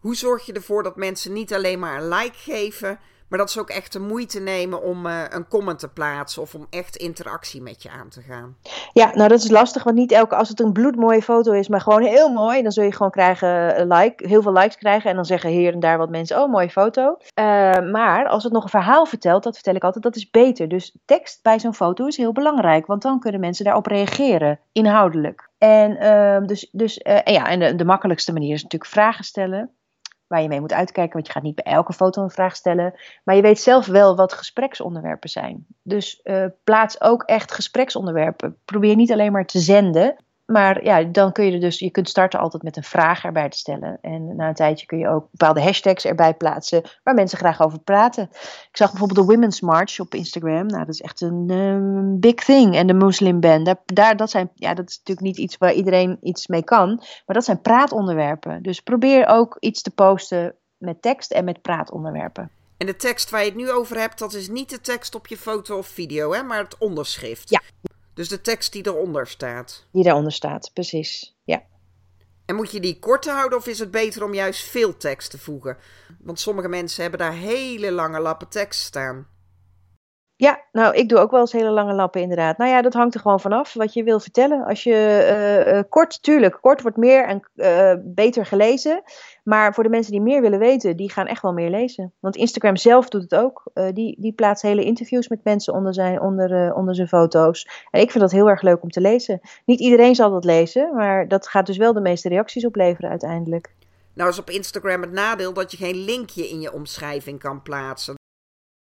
Hoe zorg je ervoor dat mensen niet alleen maar een like geven, maar dat ze ook echt de moeite nemen om uh, een comment te plaatsen of om echt interactie met je aan te gaan. Ja, nou dat is lastig, want niet elke, als het een bloedmooie foto is, maar gewoon heel mooi, dan zul je gewoon krijgen, like, heel veel likes krijgen en dan zeggen hier en daar wat mensen, oh mooie foto. Uh, maar als het nog een verhaal vertelt, dat vertel ik altijd, dat is beter. Dus tekst bij zo'n foto is heel belangrijk, want dan kunnen mensen daarop reageren, inhoudelijk. En uh, dus, dus ja, en de, de makkelijkste manier is natuurlijk vragen stellen waar je mee moet uitkijken, want je gaat niet bij elke foto een vraag stellen. Maar je weet zelf wel wat gespreksonderwerpen zijn. Dus uh, plaats ook echt gespreksonderwerpen. Probeer niet alleen maar te zenden. Maar ja, dan kun je er dus, je kunt starten altijd met een vraag erbij te stellen. En na een tijdje kun je ook bepaalde hashtags erbij plaatsen waar mensen graag over praten. Ik zag bijvoorbeeld de Women's March op Instagram. Nou, dat is echt een um, big thing. En de Muslim Band. Daar, daar, dat, zijn, ja, dat is natuurlijk niet iets waar iedereen iets mee kan. Maar dat zijn praatonderwerpen. Dus probeer ook iets te posten met tekst en met praatonderwerpen. En de tekst waar je het nu over hebt, dat is niet de tekst op je foto of video, hè, maar het onderschrift. Ja. Dus de tekst die eronder staat. Die daaronder staat, precies. Ja. En moet je die kort houden of is het beter om juist veel tekst te voegen? Want sommige mensen hebben daar hele lange lappen tekst staan. Ja, nou, ik doe ook wel eens hele lange lappen inderdaad. Nou ja, dat hangt er gewoon vanaf wat je wil vertellen. Als je uh, uh, kort, tuurlijk, kort wordt meer en uh, beter gelezen. Maar voor de mensen die meer willen weten, die gaan echt wel meer lezen. Want Instagram zelf doet het ook. die, die plaatst hele interviews met mensen onder zijn, onder, onder zijn foto's. En ik vind dat heel erg leuk om te lezen. Niet iedereen zal dat lezen, maar dat gaat dus wel de meeste reacties opleveren uiteindelijk. Nou is op Instagram het nadeel dat je geen linkje in je omschrijving kan plaatsen.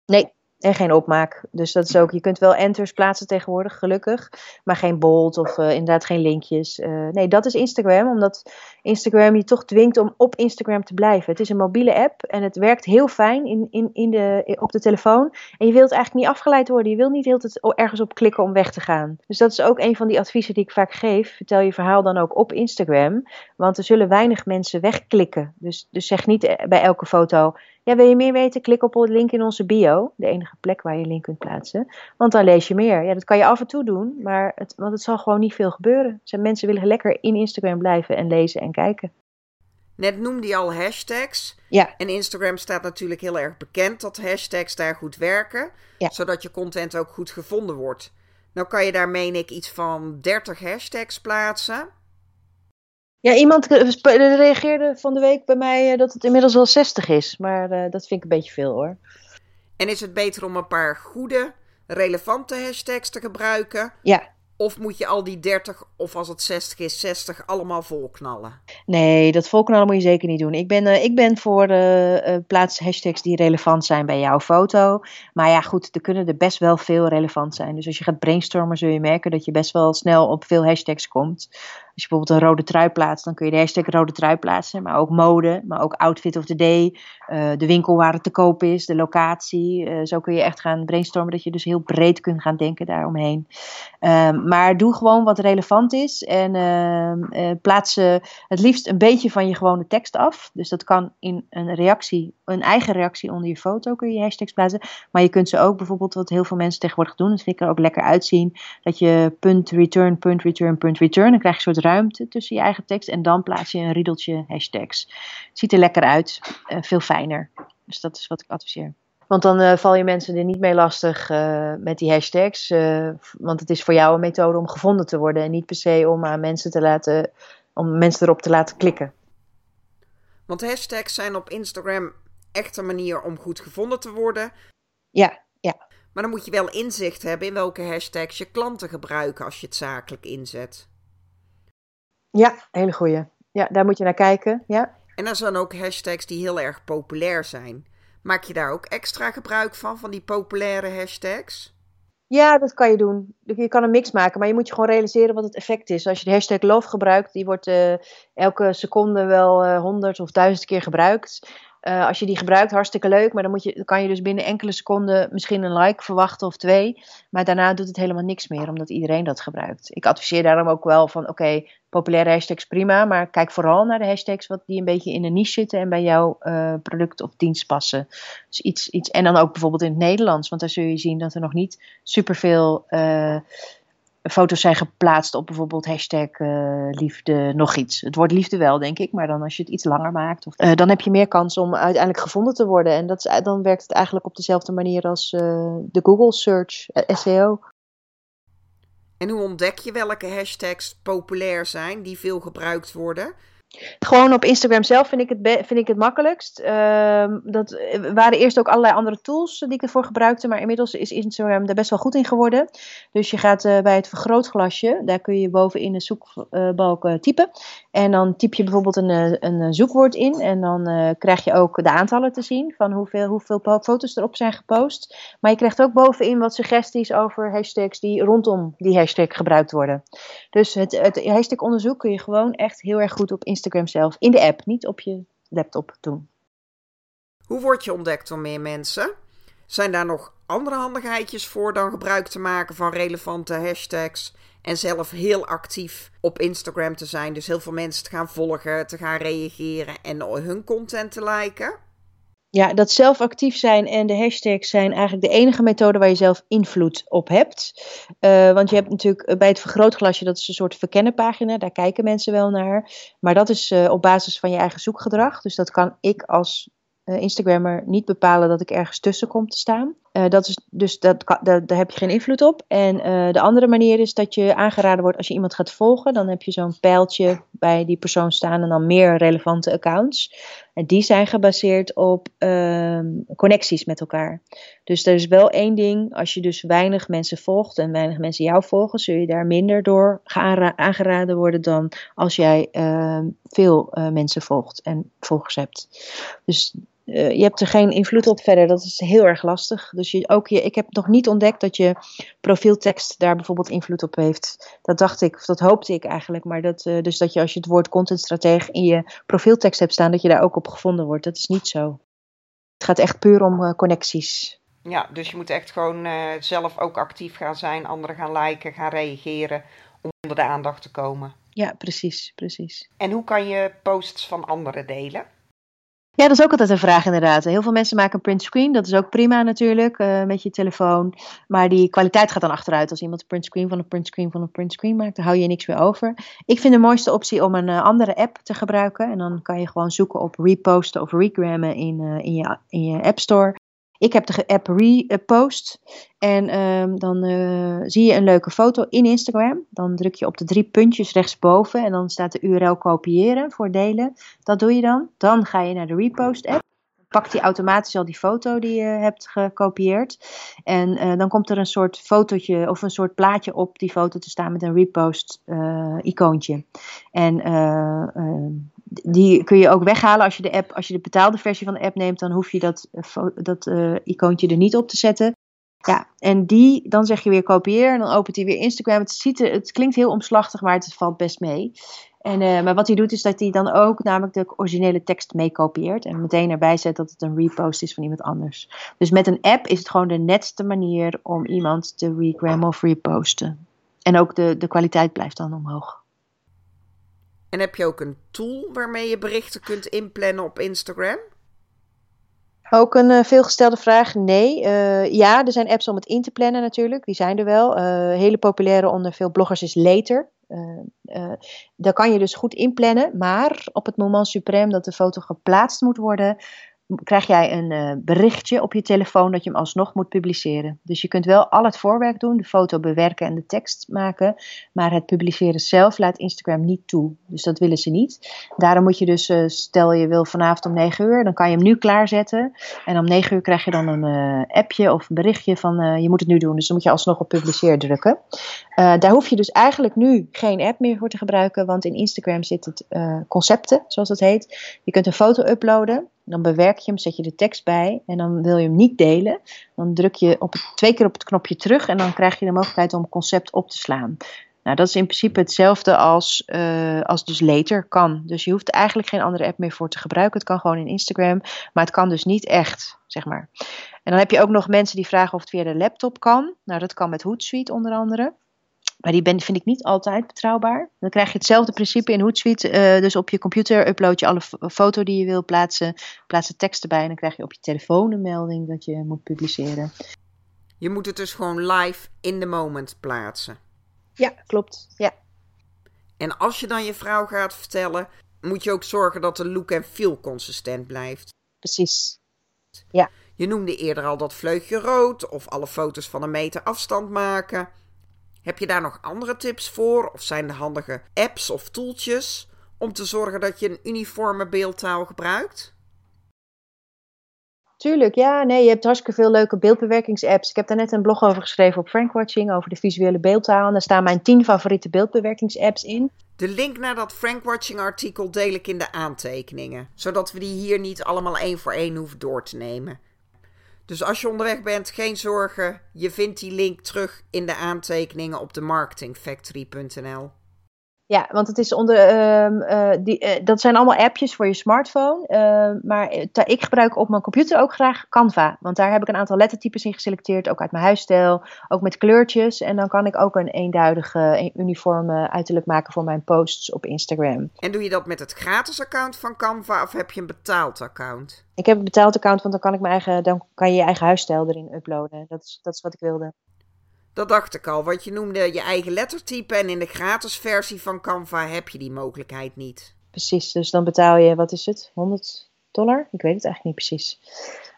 Nee, En geen opmaak. Dus dat is ook, je kunt wel enters plaatsen tegenwoordig, gelukkig. Maar geen bold of uh, inderdaad geen linkjes. Uh, nee, dat is Instagram. Omdat Instagram je toch dwingt om op Instagram te blijven. Het is een mobiele app en het werkt heel fijn in, in, in de, op de telefoon. En je wilt eigenlijk niet afgeleid worden. Je wilt niet heel tijd ergens op klikken om weg te gaan. Dus dat is ook een van die adviezen die ik vaak geef. Vertel je verhaal dan ook op Instagram. Want er zullen weinig mensen wegklikken. Dus, dus zeg niet bij elke foto ja, wil je meer weten? Klik op de link in onze bio, de enige plek waar je link kunt plaatsen. Want dan lees je meer. Ja, dat kan je af en toe doen, maar het, want het zal gewoon niet veel gebeuren. Zijn mensen willen lekker in Instagram blijven en lezen en kijken. Net noemde je al hashtags. Ja. En Instagram staat natuurlijk heel erg bekend dat hashtags daar goed werken, ja. zodat je content ook goed gevonden wordt. Nou kan je daar, meen ik, iets van 30 hashtags plaatsen. Ja, iemand reageerde van de week bij mij eh, dat het inmiddels wel 60 is. Maar uh, dat vind ik een beetje veel hoor. En is het beter om een paar goede, relevante hashtags te gebruiken? Ja. Of moet je al die 30 of als het 60 is, 60 allemaal volknallen? Nee, dat volknallen moet je zeker niet doen. Ik ben, uh, ik ben voor uh, plaats hashtags die relevant zijn bij jouw foto. Maar ja, goed, er kunnen er best wel veel relevant zijn. Dus als je gaat brainstormen, zul je merken dat je best wel snel op veel hashtags komt. Als je bijvoorbeeld een rode trui plaatst, dan kun je de hashtag rode trui plaatsen. Maar ook mode, maar ook outfit of the day. Uh, de winkel waar het te koop is, de locatie. Uh, zo kun je echt gaan brainstormen dat je dus heel breed kunt gaan denken daaromheen. Um, maar doe gewoon wat relevant is. En uh, plaats het liefst een beetje van je gewone tekst af. Dus dat kan in een reactie, een eigen reactie onder je foto kun je hashtags plaatsen. Maar je kunt ze ook bijvoorbeeld, wat heel veel mensen tegenwoordig doen. Dat vind ik er ook lekker uitzien. Dat je punt return, punt return, punt return. Dan krijg je een soort ruimte tussen je eigen tekst en dan plaats je een riedeltje hashtags. Het ziet er lekker uit, uh, veel fijner. Dus dat is wat ik adviseer. Want dan uh, val je mensen er niet mee lastig uh, met die hashtags. want het is voor jou een methode om gevonden te worden en niet per se om aan mensen te laten, om mensen erop te laten klikken. Want hashtags zijn op Instagram echt een manier om goed gevonden te worden. Ja, ja. Maar dan moet je wel inzicht hebben in welke hashtags je klanten gebruiken als je het zakelijk inzet. Ja, hele goeie. Ja, daar moet je naar kijken. Ja. En er zijn ook hashtags die heel erg populair zijn. Maak je daar ook extra gebruik van, van die populaire hashtags? Ja, dat kan je doen. Je kan een mix maken, maar je moet je gewoon realiseren wat het effect is. Als je de hashtag love gebruikt, die wordt uh, elke seconde wel uh, honderd of duizend keer gebruikt. Uh, als je die gebruikt, hartstikke leuk. Maar dan, moet je, dan kan je dus binnen enkele seconden misschien een like verwachten of twee. Maar daarna doet het helemaal niks meer, omdat iedereen dat gebruikt. Ik adviseer daarom ook wel van, oké, populaire hashtags prima. Maar kijk vooral naar de hashtags wat die een beetje in een niche zitten en bij jouw uh, product of dienst passen. Dus iets, iets, en dan ook bijvoorbeeld in het Nederlands. Want daar zul je zien dat er nog niet superveel... Uh, foto's zijn geplaatst op bijvoorbeeld hashtag uh, liefde nog iets. Het woord liefde wel, denk ik, maar dan als je het iets langer maakt, of, uh, dan heb je meer kans om uiteindelijk gevonden te worden. En dat is, dan werkt het eigenlijk op dezelfde manier als de Google search, SEO. En hoe ontdek je welke hashtags populair zijn, die veel gebruikt worden? Gewoon op Instagram zelf vind ik het, vind ik het makkelijkst. Uh, dat waren eerst ook allerlei andere tools die ik ervoor gebruikte, maar inmiddels is Instagram er best wel goed in geworden. Dus je gaat uh, bij het vergrootglasje, daar kun je bovenin de zoekbalk uh, typen. En dan typ je bijvoorbeeld een, eh, een zoekwoord in en dan krijg je ook de aantallen te zien van hoeveel, hoeveel foto's erop zijn gepost. Maar je krijgt ook bovenin wat suggesties over hashtags die rondom die hashtag gebruikt worden. Dus het, het hashtag onderzoek kun je gewoon echt heel erg goed op Instagram Instagram zelf in de app, niet op je laptop doen. Hoe word je ontdekt door meer mensen? Zijn daar nog andere handigheidjes voor dan gebruik te maken van relevante hashtags en zelf heel actief op Instagram te zijn? Dus heel veel mensen te gaan volgen, te gaan reageren en hun content te liken? Ja, dat zelf actief zijn en de hashtags zijn eigenlijk de enige methode waar je zelf invloed op hebt. Uh, want je hebt natuurlijk bij het vergrootglasje, dat is een soort verkennenpagina, daar kijken mensen wel naar. Maar dat is uh, op basis van je eigen zoekgedrag. Dus dat kan ik als Instagrammer niet bepalen dat ik ergens tussen kom te staan. Dat is, dus dat, dat, daar heb je geen invloed op. En de andere manier is dat je aangeraden wordt als je iemand gaat volgen. Dan heb je zo'n pijltje bij die persoon staan en dan meer relevante accounts. En die zijn gebaseerd op uh, connecties met elkaar. Dus er is wel één ding. Als je dus weinig mensen volgt en weinig mensen jou volgen, zul je daar minder door aangeraden worden dan als jij veel mensen volgt en volgers hebt. Dus eh, je hebt er geen invloed op verder. Dat is heel erg lastig. Dus je, ook je, ik heb nog niet ontdekt dat je profieltekst daar bijvoorbeeld invloed op heeft. Dat dacht ik, of dat hoopte ik eigenlijk. Maar dat, uh, dus dat je als je het woord contentstratege in je profieltekst hebt staan, dat je daar ook op gevonden wordt. Dat is niet zo. Het gaat echt puur om uh, connecties. Ja, dus je moet echt gewoon zelf ook actief gaan zijn, anderen gaan liken, gaan reageren om onder de aandacht te komen. Ja, precies, precies. En hoe kan je posts van anderen delen? Ja, dat is ook altijd een vraag inderdaad. Heel veel mensen maken een printscreen. Dat is ook prima natuurlijk, uh, met je telefoon. Maar die kwaliteit gaat dan achteruit als iemand een printscreen van een printscreen van een printscreen maakt. Dan hou je niks meer over. Ik vind de mooiste optie om een uh, andere app te gebruiken. En dan kan je gewoon zoeken op reposten of regrammen in, uh, in, je, in je App Store. Ik heb de app Repost. En um, dan uh, zie je een leuke foto in Instagram. Dan druk je op de drie puntjes rechtsboven. En dan staat de URL kopiëren voor delen. Dat doe je dan. Dan ga je naar de Repost app pakt hij automatisch al die foto die je hebt gekopieerd. En uh, dan komt er een soort fotootje of een soort plaatje op die foto te staan met een repost uh, icoontje. En uh, die kun je ook weghalen als je de app, als je de betaalde versie van de app neemt, dan hoef je dat, dat icoontje er niet op te zetten. Ja, en die, dan zeg je weer kopieer en dan opent hij weer Instagram. Het, ziet het klinkt heel omslachtig, maar het valt best mee. En, uh, maar wat hij doet is dat hij dan ook namelijk de originele tekst meekopieert en meteen erbij zet dat het een repost is van iemand anders. Dus met een app is het gewoon de netste manier om iemand te regrammen of reposten. En ook de, de kwaliteit blijft dan omhoog. En heb je ook een tool waarmee je berichten kunt inplannen op Instagram? Ook een uh, veelgestelde vraag. Nee. Uh, ja, er zijn apps om het in te plannen natuurlijk. Die zijn er wel. Uh, hele populaire onder veel bloggers is Later. daar kan je dus goed inplannen. Maar op het moment suprem dat de foto geplaatst moet worden, krijg jij een uh, berichtje op je telefoon dat je hem alsnog moet publiceren. Dus je kunt wel al het voorwerk doen, de foto bewerken en de tekst maken, maar het publiceren zelf laat Instagram niet toe. Dus dat willen ze niet. Daarom moet je dus, uh, stel je wil vanavond om 9 uur, dan kan je hem nu klaarzetten. En om 9 uur krijg je dan een uh, appje of een berichtje van je moet het nu doen. Dus dan moet je alsnog op publiceer drukken. daar hoef je dus eigenlijk nu geen app meer voor te gebruiken, want in Instagram zit het concepten, zoals het heet. Je kunt een foto uploaden. Dan bewerk je hem, zet je de tekst bij en dan wil je hem niet delen. Dan druk je op twee keer op het knopje terug en dan krijg je de mogelijkheid om concept op te slaan. Nou, dat is in principe hetzelfde als, uh, als dus later kan. Dus je hoeft eigenlijk geen andere app meer voor te gebruiken. Het kan gewoon in Instagram, maar het kan dus niet echt, zeg maar. En dan heb je ook nog mensen die vragen of het via de laptop kan. Nou, dat kan met Hootsuite onder andere. Maar die ben, vind ik niet altijd betrouwbaar. Dan krijg je hetzelfde principe in Hootsuite. Uh, dus op je computer upload je alle foto die je wil plaatsen. Plaats de tekst erbij en dan krijg je op je telefoon een melding dat je moet publiceren. Je moet het dus gewoon live in the moment plaatsen. Ja, klopt. Ja. En als je dan je vrouw gaat vertellen, moet je ook zorgen dat de look en feel consistent blijft. Precies. Ja. Je noemde eerder al dat vleugje rood of alle foto's van een meter afstand maken. Heb je daar nog andere tips voor? Of zijn er handige apps of tooltjes om te zorgen dat je een uniforme beeldtaal gebruikt? Tuurlijk, ja. Nee, je hebt hartstikke veel leuke beeldbewerkingsapps. Ik heb daar net een blog over geschreven op Frankwatching over de visuele beeldtaal. En daar staan mijn 10 favoriete beeldbewerkingsapps in. De link naar dat Frankwatching artikel deel ik in de aantekeningen, zodat we die hier niet allemaal één voor één hoeven door te nemen. Dus als je onderweg bent, geen zorgen. Je vindt die link terug in de aantekeningen op de marketingfactory.nl. Ja, want het is onder, uh, uh, die, uh, dat zijn allemaal appjes voor je smartphone. Ehm, maar ik gebruik op mijn computer ook graag Canva. Want daar heb ik een aantal lettertypes in geselecteerd. Ook uit mijn huisstijl. Ook met kleurtjes. En dan kan ik ook een eenduidige, uniforme uiterlijk maken voor mijn posts op Instagram. En doe je dat met het gratis account van Canva of heb je een betaald account? Ik heb een betaald account, want dan kan, ik mijn eigen, dan kan je je eigen huisstijl erin uploaden. Dat is, dat is wat ik wilde. Dat dacht ik al, want je noemde je eigen lettertype en in de gratis versie van Canva heb je die mogelijkheid niet. Precies, dus dan betaal je, wat is het, 100 dollar? Ik weet het eigenlijk niet precies.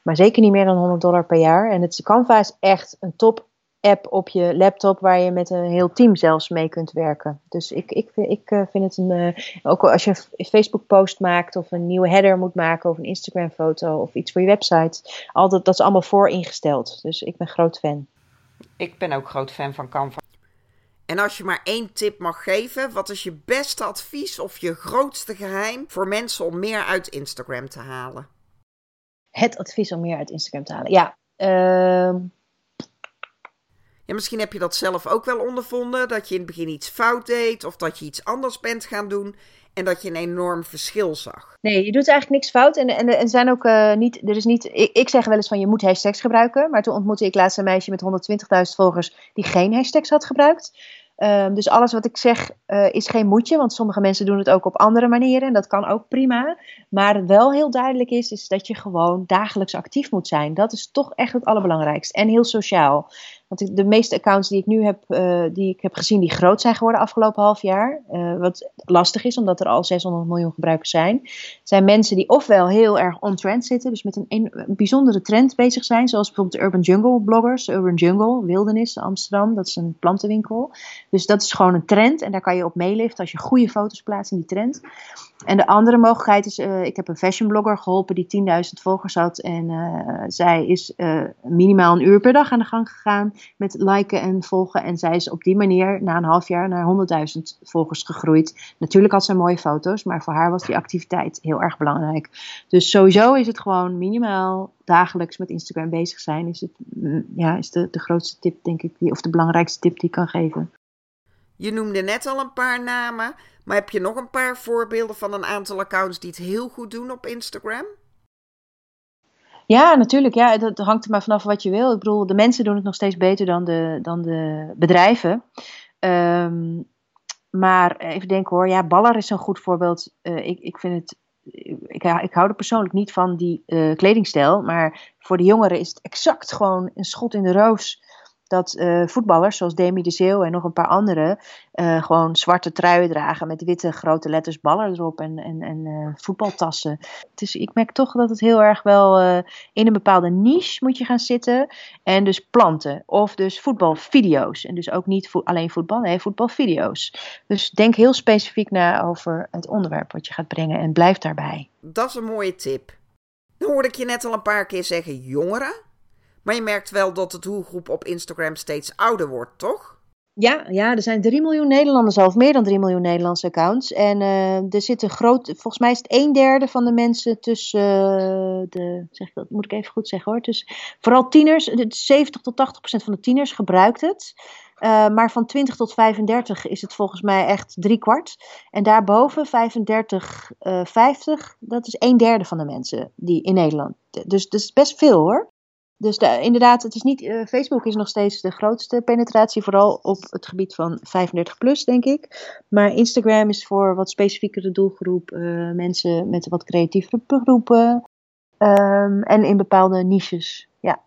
Maar zeker niet meer dan 100 dollar per jaar. En het Canva is echt een top app op je laptop waar je met een heel team zelfs mee kunt werken. Dus ik, ik, ik uh, vind het een. Uh, ook als je een Facebook post maakt of een nieuwe header moet maken of een Instagram foto of iets voor je website. Al dat, dat is allemaal vooringesteld. Dus ik ben groot fan. Ik ben ook groot fan van Canva. En als je maar één tip mag geven, wat is je beste advies of je grootste geheim voor mensen om meer uit Instagram te halen? Het advies om meer uit Instagram te halen. Ja, ehm, Ja, misschien heb je dat zelf ook wel ondervonden, dat je in het begin iets fout deed of dat je iets anders bent gaan doen en dat je een enorm verschil zag. Nee, je doet eigenlijk niks fout. En, en, en zijn ook eh, niet. Er is niet ik, ik zeg wel eens van je moet hashtags gebruiken. Maar toen ontmoette ik laatst een meisje met 120.000 volgers die geen hashtags had gebruikt. Ehm, dus alles wat ik zeg eh, is geen moedje, want sommige mensen doen het ook op andere manieren en dat kan ook prima. Maar wel heel duidelijk is, is dat je gewoon dagelijks actief moet zijn. Dat is toch echt het allerbelangrijkste. En heel sociaal. Want de meeste accounts die ik nu heb, uh, die ik heb gezien, die groot zijn geworden afgelopen half jaar. Uh, wat lastig is, omdat er al 600 miljoen gebruikers zijn. Zijn mensen die ofwel heel erg on-trend zitten, dus met een, een, bijzondere trend bezig zijn. Zoals bijvoorbeeld Urban Jungle bloggers. Urban Jungle, Wildernis, Amsterdam. Dat is een plantenwinkel. Dus dat is gewoon een trend en daar kan je op meeliften als je goede foto's plaatst in die trend. En de andere mogelijkheid is, uh, ik heb een fashion blogger geholpen die 10.000 volgers had. En zij is minimaal een uur per dag aan de gang gegaan met liken en volgen. En zij is op die manier na een half jaar naar 100.000 volgers gegroeid. Natuurlijk had ze mooie foto's, maar voor haar was die activiteit heel erg belangrijk. Dus sowieso is het gewoon minimaal dagelijks met Instagram bezig zijn. Is, het, ja, is de, de grootste tip, denk ik, die, of de belangrijkste tip die ik kan geven. Je noemde net al een paar namen, maar heb je nog een paar voorbeelden van een aantal accounts die het heel goed doen op Instagram? Ja, natuurlijk. Ja, dat hangt er maar vanaf wat je wil. Ik bedoel, de mensen doen het nog steeds beter dan de, dan de bedrijven. Um, maar even denken hoor, ja, Baller is een goed voorbeeld. Uh, ik, ik vind het. Ik, ik hou er persoonlijk niet van die uh, kledingstijl. Maar voor de jongeren is het exact gewoon een schot in de roos dat uh, voetballers zoals Demi de Zeeuw en nog een paar anderen uh, gewoon zwarte truien dragen met witte grote letters baller erop en, en, en uh, voetbaltassen. Dus ik merk toch dat het heel erg wel in een bepaalde niche moet je gaan zitten. En dus planten of dus voetbalvideo's. En dus ook niet alleen voetbal, nee, voetbalvideo's. Dus denk heel specifiek na over het onderwerp wat je gaat brengen en blijf daarbij. Dat is een mooie tip. Dan hoorde ik je net al een paar keer zeggen jongeren. Maar je merkt wel dat de doelgroep op Instagram steeds ouder wordt, toch? Ja, ja, er zijn 3 miljoen Nederlanders al, of meer dan 3 miljoen Nederlandse accounts. En uh, er zit een groot, volgens mij is het een derde van de mensen tussen uh, de, zeg ik dat moet ik even goed zeggen hoor. Dus vooral tieners, 70 tot 80 procent van de tieners gebruikt het. Uh, maar van 20 tot 35 is het volgens mij echt drie kwart. En daarboven 35, 50, dat is een derde van de mensen die in Nederland. Dus dat is best veel hoor. Dus de, inderdaad, het is niet, uh, Facebook is nog steeds de grootste penetratie, vooral op het gebied van 35 plus, denk ik. Maar Instagram is voor wat specifiekere doelgroep, uh, mensen met wat creatieve beroepen um, en in bepaalde niches. Ja.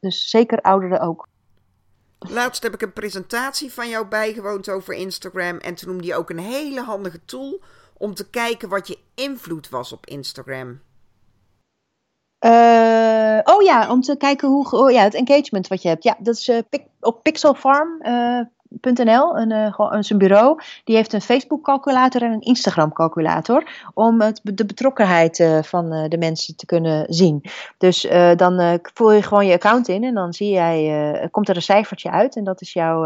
Dus zeker ouderen ook. Laatst heb ik een presentatie van jou bijgewoond over Instagram en toen noemde je ook een hele handige tool om te kijken wat je invloed was op Instagram. Uh, oh ja, om te kijken hoe oh ja, het engagement wat je hebt. Ja, dat is uh, op pixelfarm.nl, uh, een, een, zijn bureau. Die heeft een Facebook-calculator en een Instagram-calculator. Om het, de betrokkenheid van de mensen te kunnen zien. Dus dan voer je gewoon je account in en dan zie jij, komt er een cijfertje uit. En dat is jouw,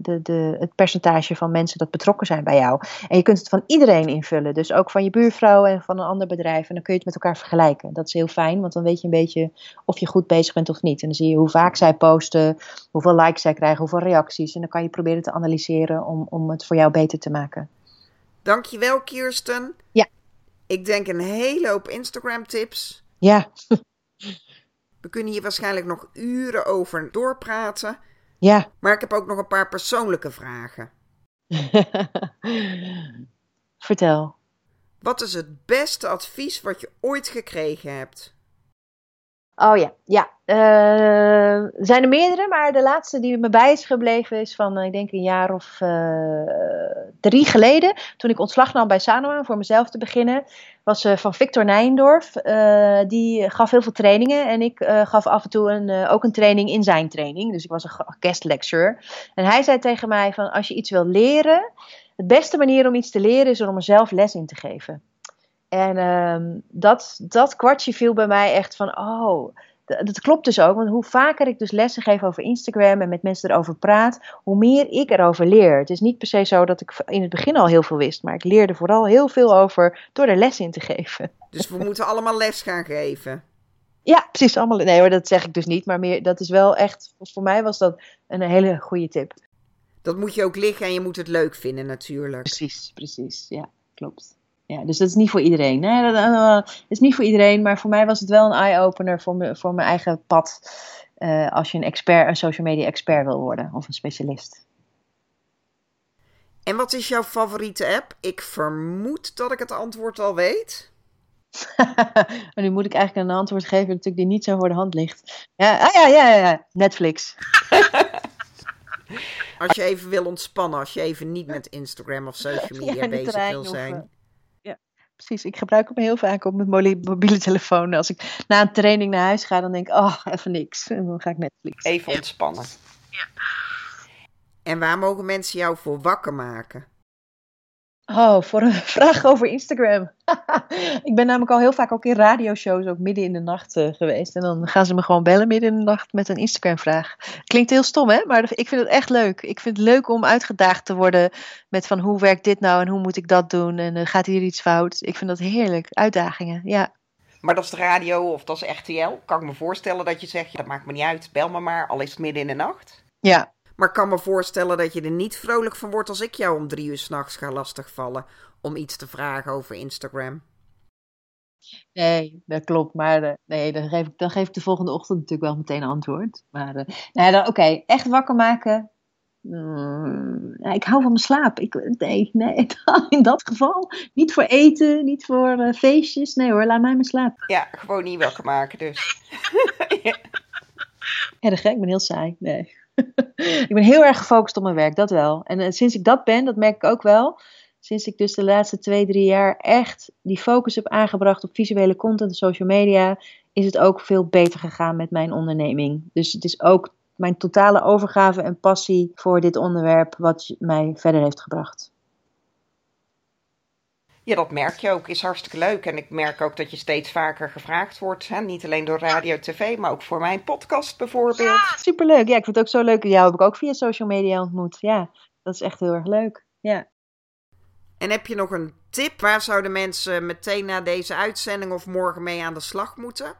de, de, het percentage van mensen dat betrokken zijn bij jou. En je kunt het van iedereen invullen. Dus ook van je buurvrouw en van een ander bedrijf. En dan kun je het met elkaar vergelijken. Dat is heel fijn, want dan weet je een beetje of je goed bezig bent of niet. En dan zie je hoe vaak zij posten, hoeveel likes zij krijgen, hoeveel reacties. En dan kan je proberen te analyseren om, om het voor jou beter te maken. Dankjewel, Kirsten. Ja. Ik denk een hele hoop Instagram tips. Ja. We kunnen hier waarschijnlijk nog uren over doorpraten. Ja. Maar ik heb ook nog een paar persoonlijke vragen. Vertel. Wat is het beste advies wat je ooit gekregen hebt? Oh ja, ja. Er zijn er meerdere, maar de laatste die me bij is gebleven is van, uh, ik denk een jaar of uh, drie geleden. Toen ik ontslag nam bij Sanoma voor mezelf te beginnen, was van Victor Nijendorf. die gaf heel veel trainingen en ik gaf af en toe een, ook een training in zijn training. Dus ik was een guest lecturer. En hij zei tegen mij van, als je iets wil leren, de beste manier om iets te leren is om er zelf les in te geven. En um, dat, dat kwartje viel bij mij echt van, oh, dat klopt dus ook. Want hoe vaker ik dus lessen geef over Instagram en met mensen erover praat, hoe meer ik erover leer. Het is niet per se zo dat ik in het begin al heel veel wist, maar ik leerde vooral heel veel over door er les in te geven. Dus we moeten allemaal les gaan geven. Ja, precies. Allemaal. Nee hoor, dat zeg ik dus niet. Maar meer, dat is wel echt, voor mij was dat een hele goede tip. Dat moet je ook liggen en je moet het leuk vinden natuurlijk. Precies, precies. Ja, klopt. Ja, dus dat is niet voor iedereen. Nee, dat, uh, is niet voor iedereen. Maar voor mij was het wel een eye-opener voor, me, voor mijn eigen pad. Uh, als je een expert, een social media expert wil worden of een specialist. En wat is jouw favoriete app? Ik vermoed dat ik het antwoord al weet. maar nu moet ik eigenlijk een antwoord geven natuurlijk die niet zo voor de hand ligt. Ja, ah, ja, ja, ja, Netflix. als je even wil ontspannen, als je even niet met Instagram of social media bezig wil zijn. Of, uh, ja, precies. Ik gebruik hem heel vaak op mijn mobiele telefoon. Als ik na een training naar huis ga, dan denk ik, oh, even niks. En dan ga ik Netflix. Even ontspannen. Ja. En waar mogen mensen jou voor wakker maken? Oh, voor een vraag over Instagram. ik ben namelijk al heel vaak ook in radioshows, ook midden in de nacht uh, geweest. En dan gaan ze me gewoon bellen midden in de nacht met een Instagram-vraag. Klinkt heel stom, hè? Maar ik vind het echt leuk. Ik vind het leuk om uitgedaagd te worden met van hoe werkt dit nou en hoe moet ik dat doen en uh, gaat hier iets fout. Ik vind dat heerlijk. Uitdagingen, ja. Maar dat is de radio of dat is RTL. Kan ik me voorstellen dat je zegt, dat maakt me niet uit, bel me maar, al is het midden in de nacht. Ja, maar ik kan me voorstellen dat je er niet vrolijk van wordt als ik jou om drie uur s'nachts ga lastigvallen om iets te vragen over Instagram. Nee, dat klopt. Maar uh, nee, dan, geef ik, dan geef ik de volgende ochtend natuurlijk wel meteen antwoord. Maar uh, nou, oké, okay. echt wakker maken. Mm, ja, ik hou van mijn slaap. Ik, nee, nee, in dat geval. Niet voor eten, niet voor uh, feestjes. Nee hoor, laat mij mijn slaap. Ja, gewoon niet wakker maken dus. ja. ja, dat ik ben heel saai. Nee. ik ben heel erg gefocust op mijn werk, dat wel. En uh, sinds ik dat ben, dat merk ik ook wel. Sinds ik dus de laatste twee, drie jaar echt die focus heb aangebracht op visuele content en social media, is het ook veel beter gegaan met mijn onderneming. Dus het is ook mijn totale overgave en passie voor dit onderwerp wat mij verder heeft gebracht. Ja, dat merk je ook. Is hartstikke leuk. En ik merk ook dat je steeds vaker gevraagd wordt. Hè? Niet alleen door radio, tv, maar ook voor mijn podcast bijvoorbeeld. Ja, superleuk. Ja, ik vind het ook zo leuk. Jou heb ik ook via social media ontmoet. Ja, dat is echt heel erg leuk. Ja. En heb je nog een tip? Waar zouden mensen meteen na deze uitzending of morgen mee aan de slag moeten?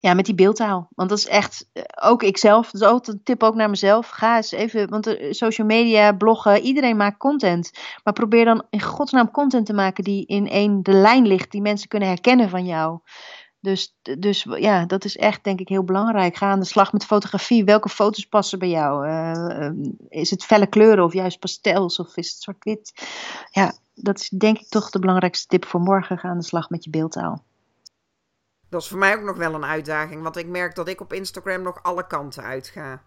Ja, met die beeldtaal. Want dat is echt, eh, ook ikzelf, dat is ook een tip ook naar mezelf. Ga eens even, want de social media, bloggen, iedereen maakt content. Maar probeer dan in godsnaam content te maken die in één de lijn ligt, die mensen kunnen herkennen van jou. Dus, dus ja, dat is echt denk ik heel belangrijk. Ga aan de slag met fotografie. Welke foto's passen bij jou? Uh, is het felle kleuren of juist pastels of is het zwart-wit? Ja, dat is denk ik toch de belangrijkste tip voor morgen. Ga aan de slag met je beeldtaal. Dat is voor mij ook nog wel een uitdaging, want ik merk dat ik op Instagram nog alle kanten uitga.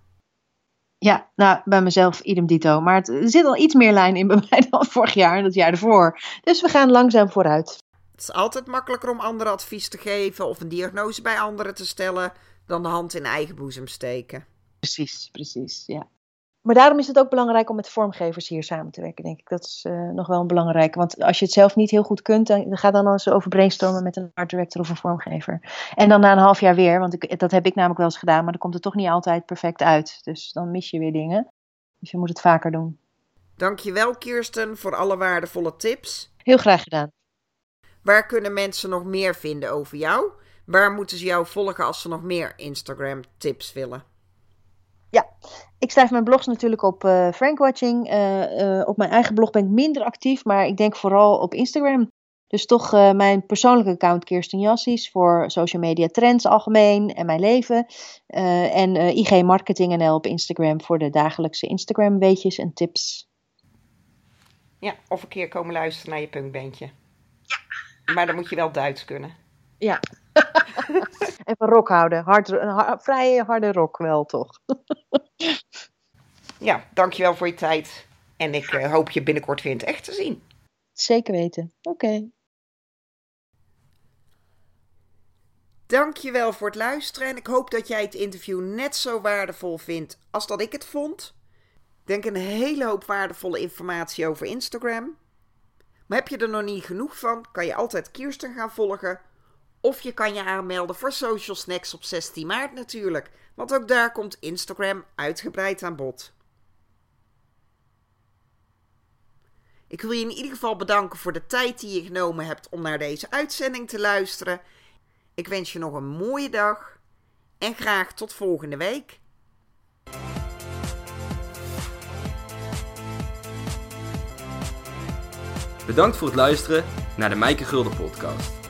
Ja, nou, bij mezelf idem dito. Maar het, er zit al iets meer lijn in bij mij dan vorig jaar en het jaar ervoor. Dus we gaan langzaam vooruit. Het is altijd makkelijker om anderen advies te geven of een diagnose bij anderen te stellen dan de hand in eigen boezem steken. Precies, precies, ja. Maar daarom is het ook belangrijk om met vormgevers hier samen te werken, denk ik. Dat is uh, nog wel een belangrijke. Want als je het zelf niet heel goed kunt, dan ga dan eens over brainstormen met een art director of een vormgever. En dan na een half jaar weer, want ik, dat heb ik namelijk wel eens gedaan, maar dan komt het toch niet altijd perfect uit. Dus dan mis je weer dingen. Dus je moet het vaker doen. Dankjewel Kirsten voor alle waardevolle tips. Heel graag gedaan. Waar kunnen mensen nog meer vinden over jou? Waar moeten ze jou volgen als ze nog meer Instagram tips willen? Ik schrijf mijn blogs natuurlijk op uh, Frankwatching. Uh, uh, op mijn eigen blog ben ik minder actief, maar ik denk vooral op Instagram. Dus toch mijn persoonlijke account Kirsten Jassies voor social media trends algemeen en mijn leven. en IG Marketing NL op Instagram voor de dagelijkse Instagram weetjes en tips. Ja, of een keer komen luisteren naar je punkbandje. Ja. Maar dan moet je wel Duits kunnen. Ja. Even rock houden. Hard, vrij harde rock wel, toch? ja, dankjewel voor je tijd. En ik uh, hoop je binnenkort weer in het echt te zien. Zeker weten. Oké. Okay. Dankjewel voor het luisteren. En ik hoop dat jij het interview net zo waardevol vindt als dat ik het vond. Ik denk een hele hoop waardevolle informatie over Instagram. Maar heb je er nog niet genoeg van, kan je altijd Kirsten gaan volgen of je kan je aanmelden voor Social Snacks op 16 maart natuurlijk, want ook daar komt Instagram uitgebreid aan bod. Ik wil je in ieder geval bedanken voor de tijd die je genomen hebt om naar deze uitzending te luisteren. Ik wens je nog een mooie dag en graag tot volgende week. Bedankt voor het luisteren naar de Mijke Gulden podcast.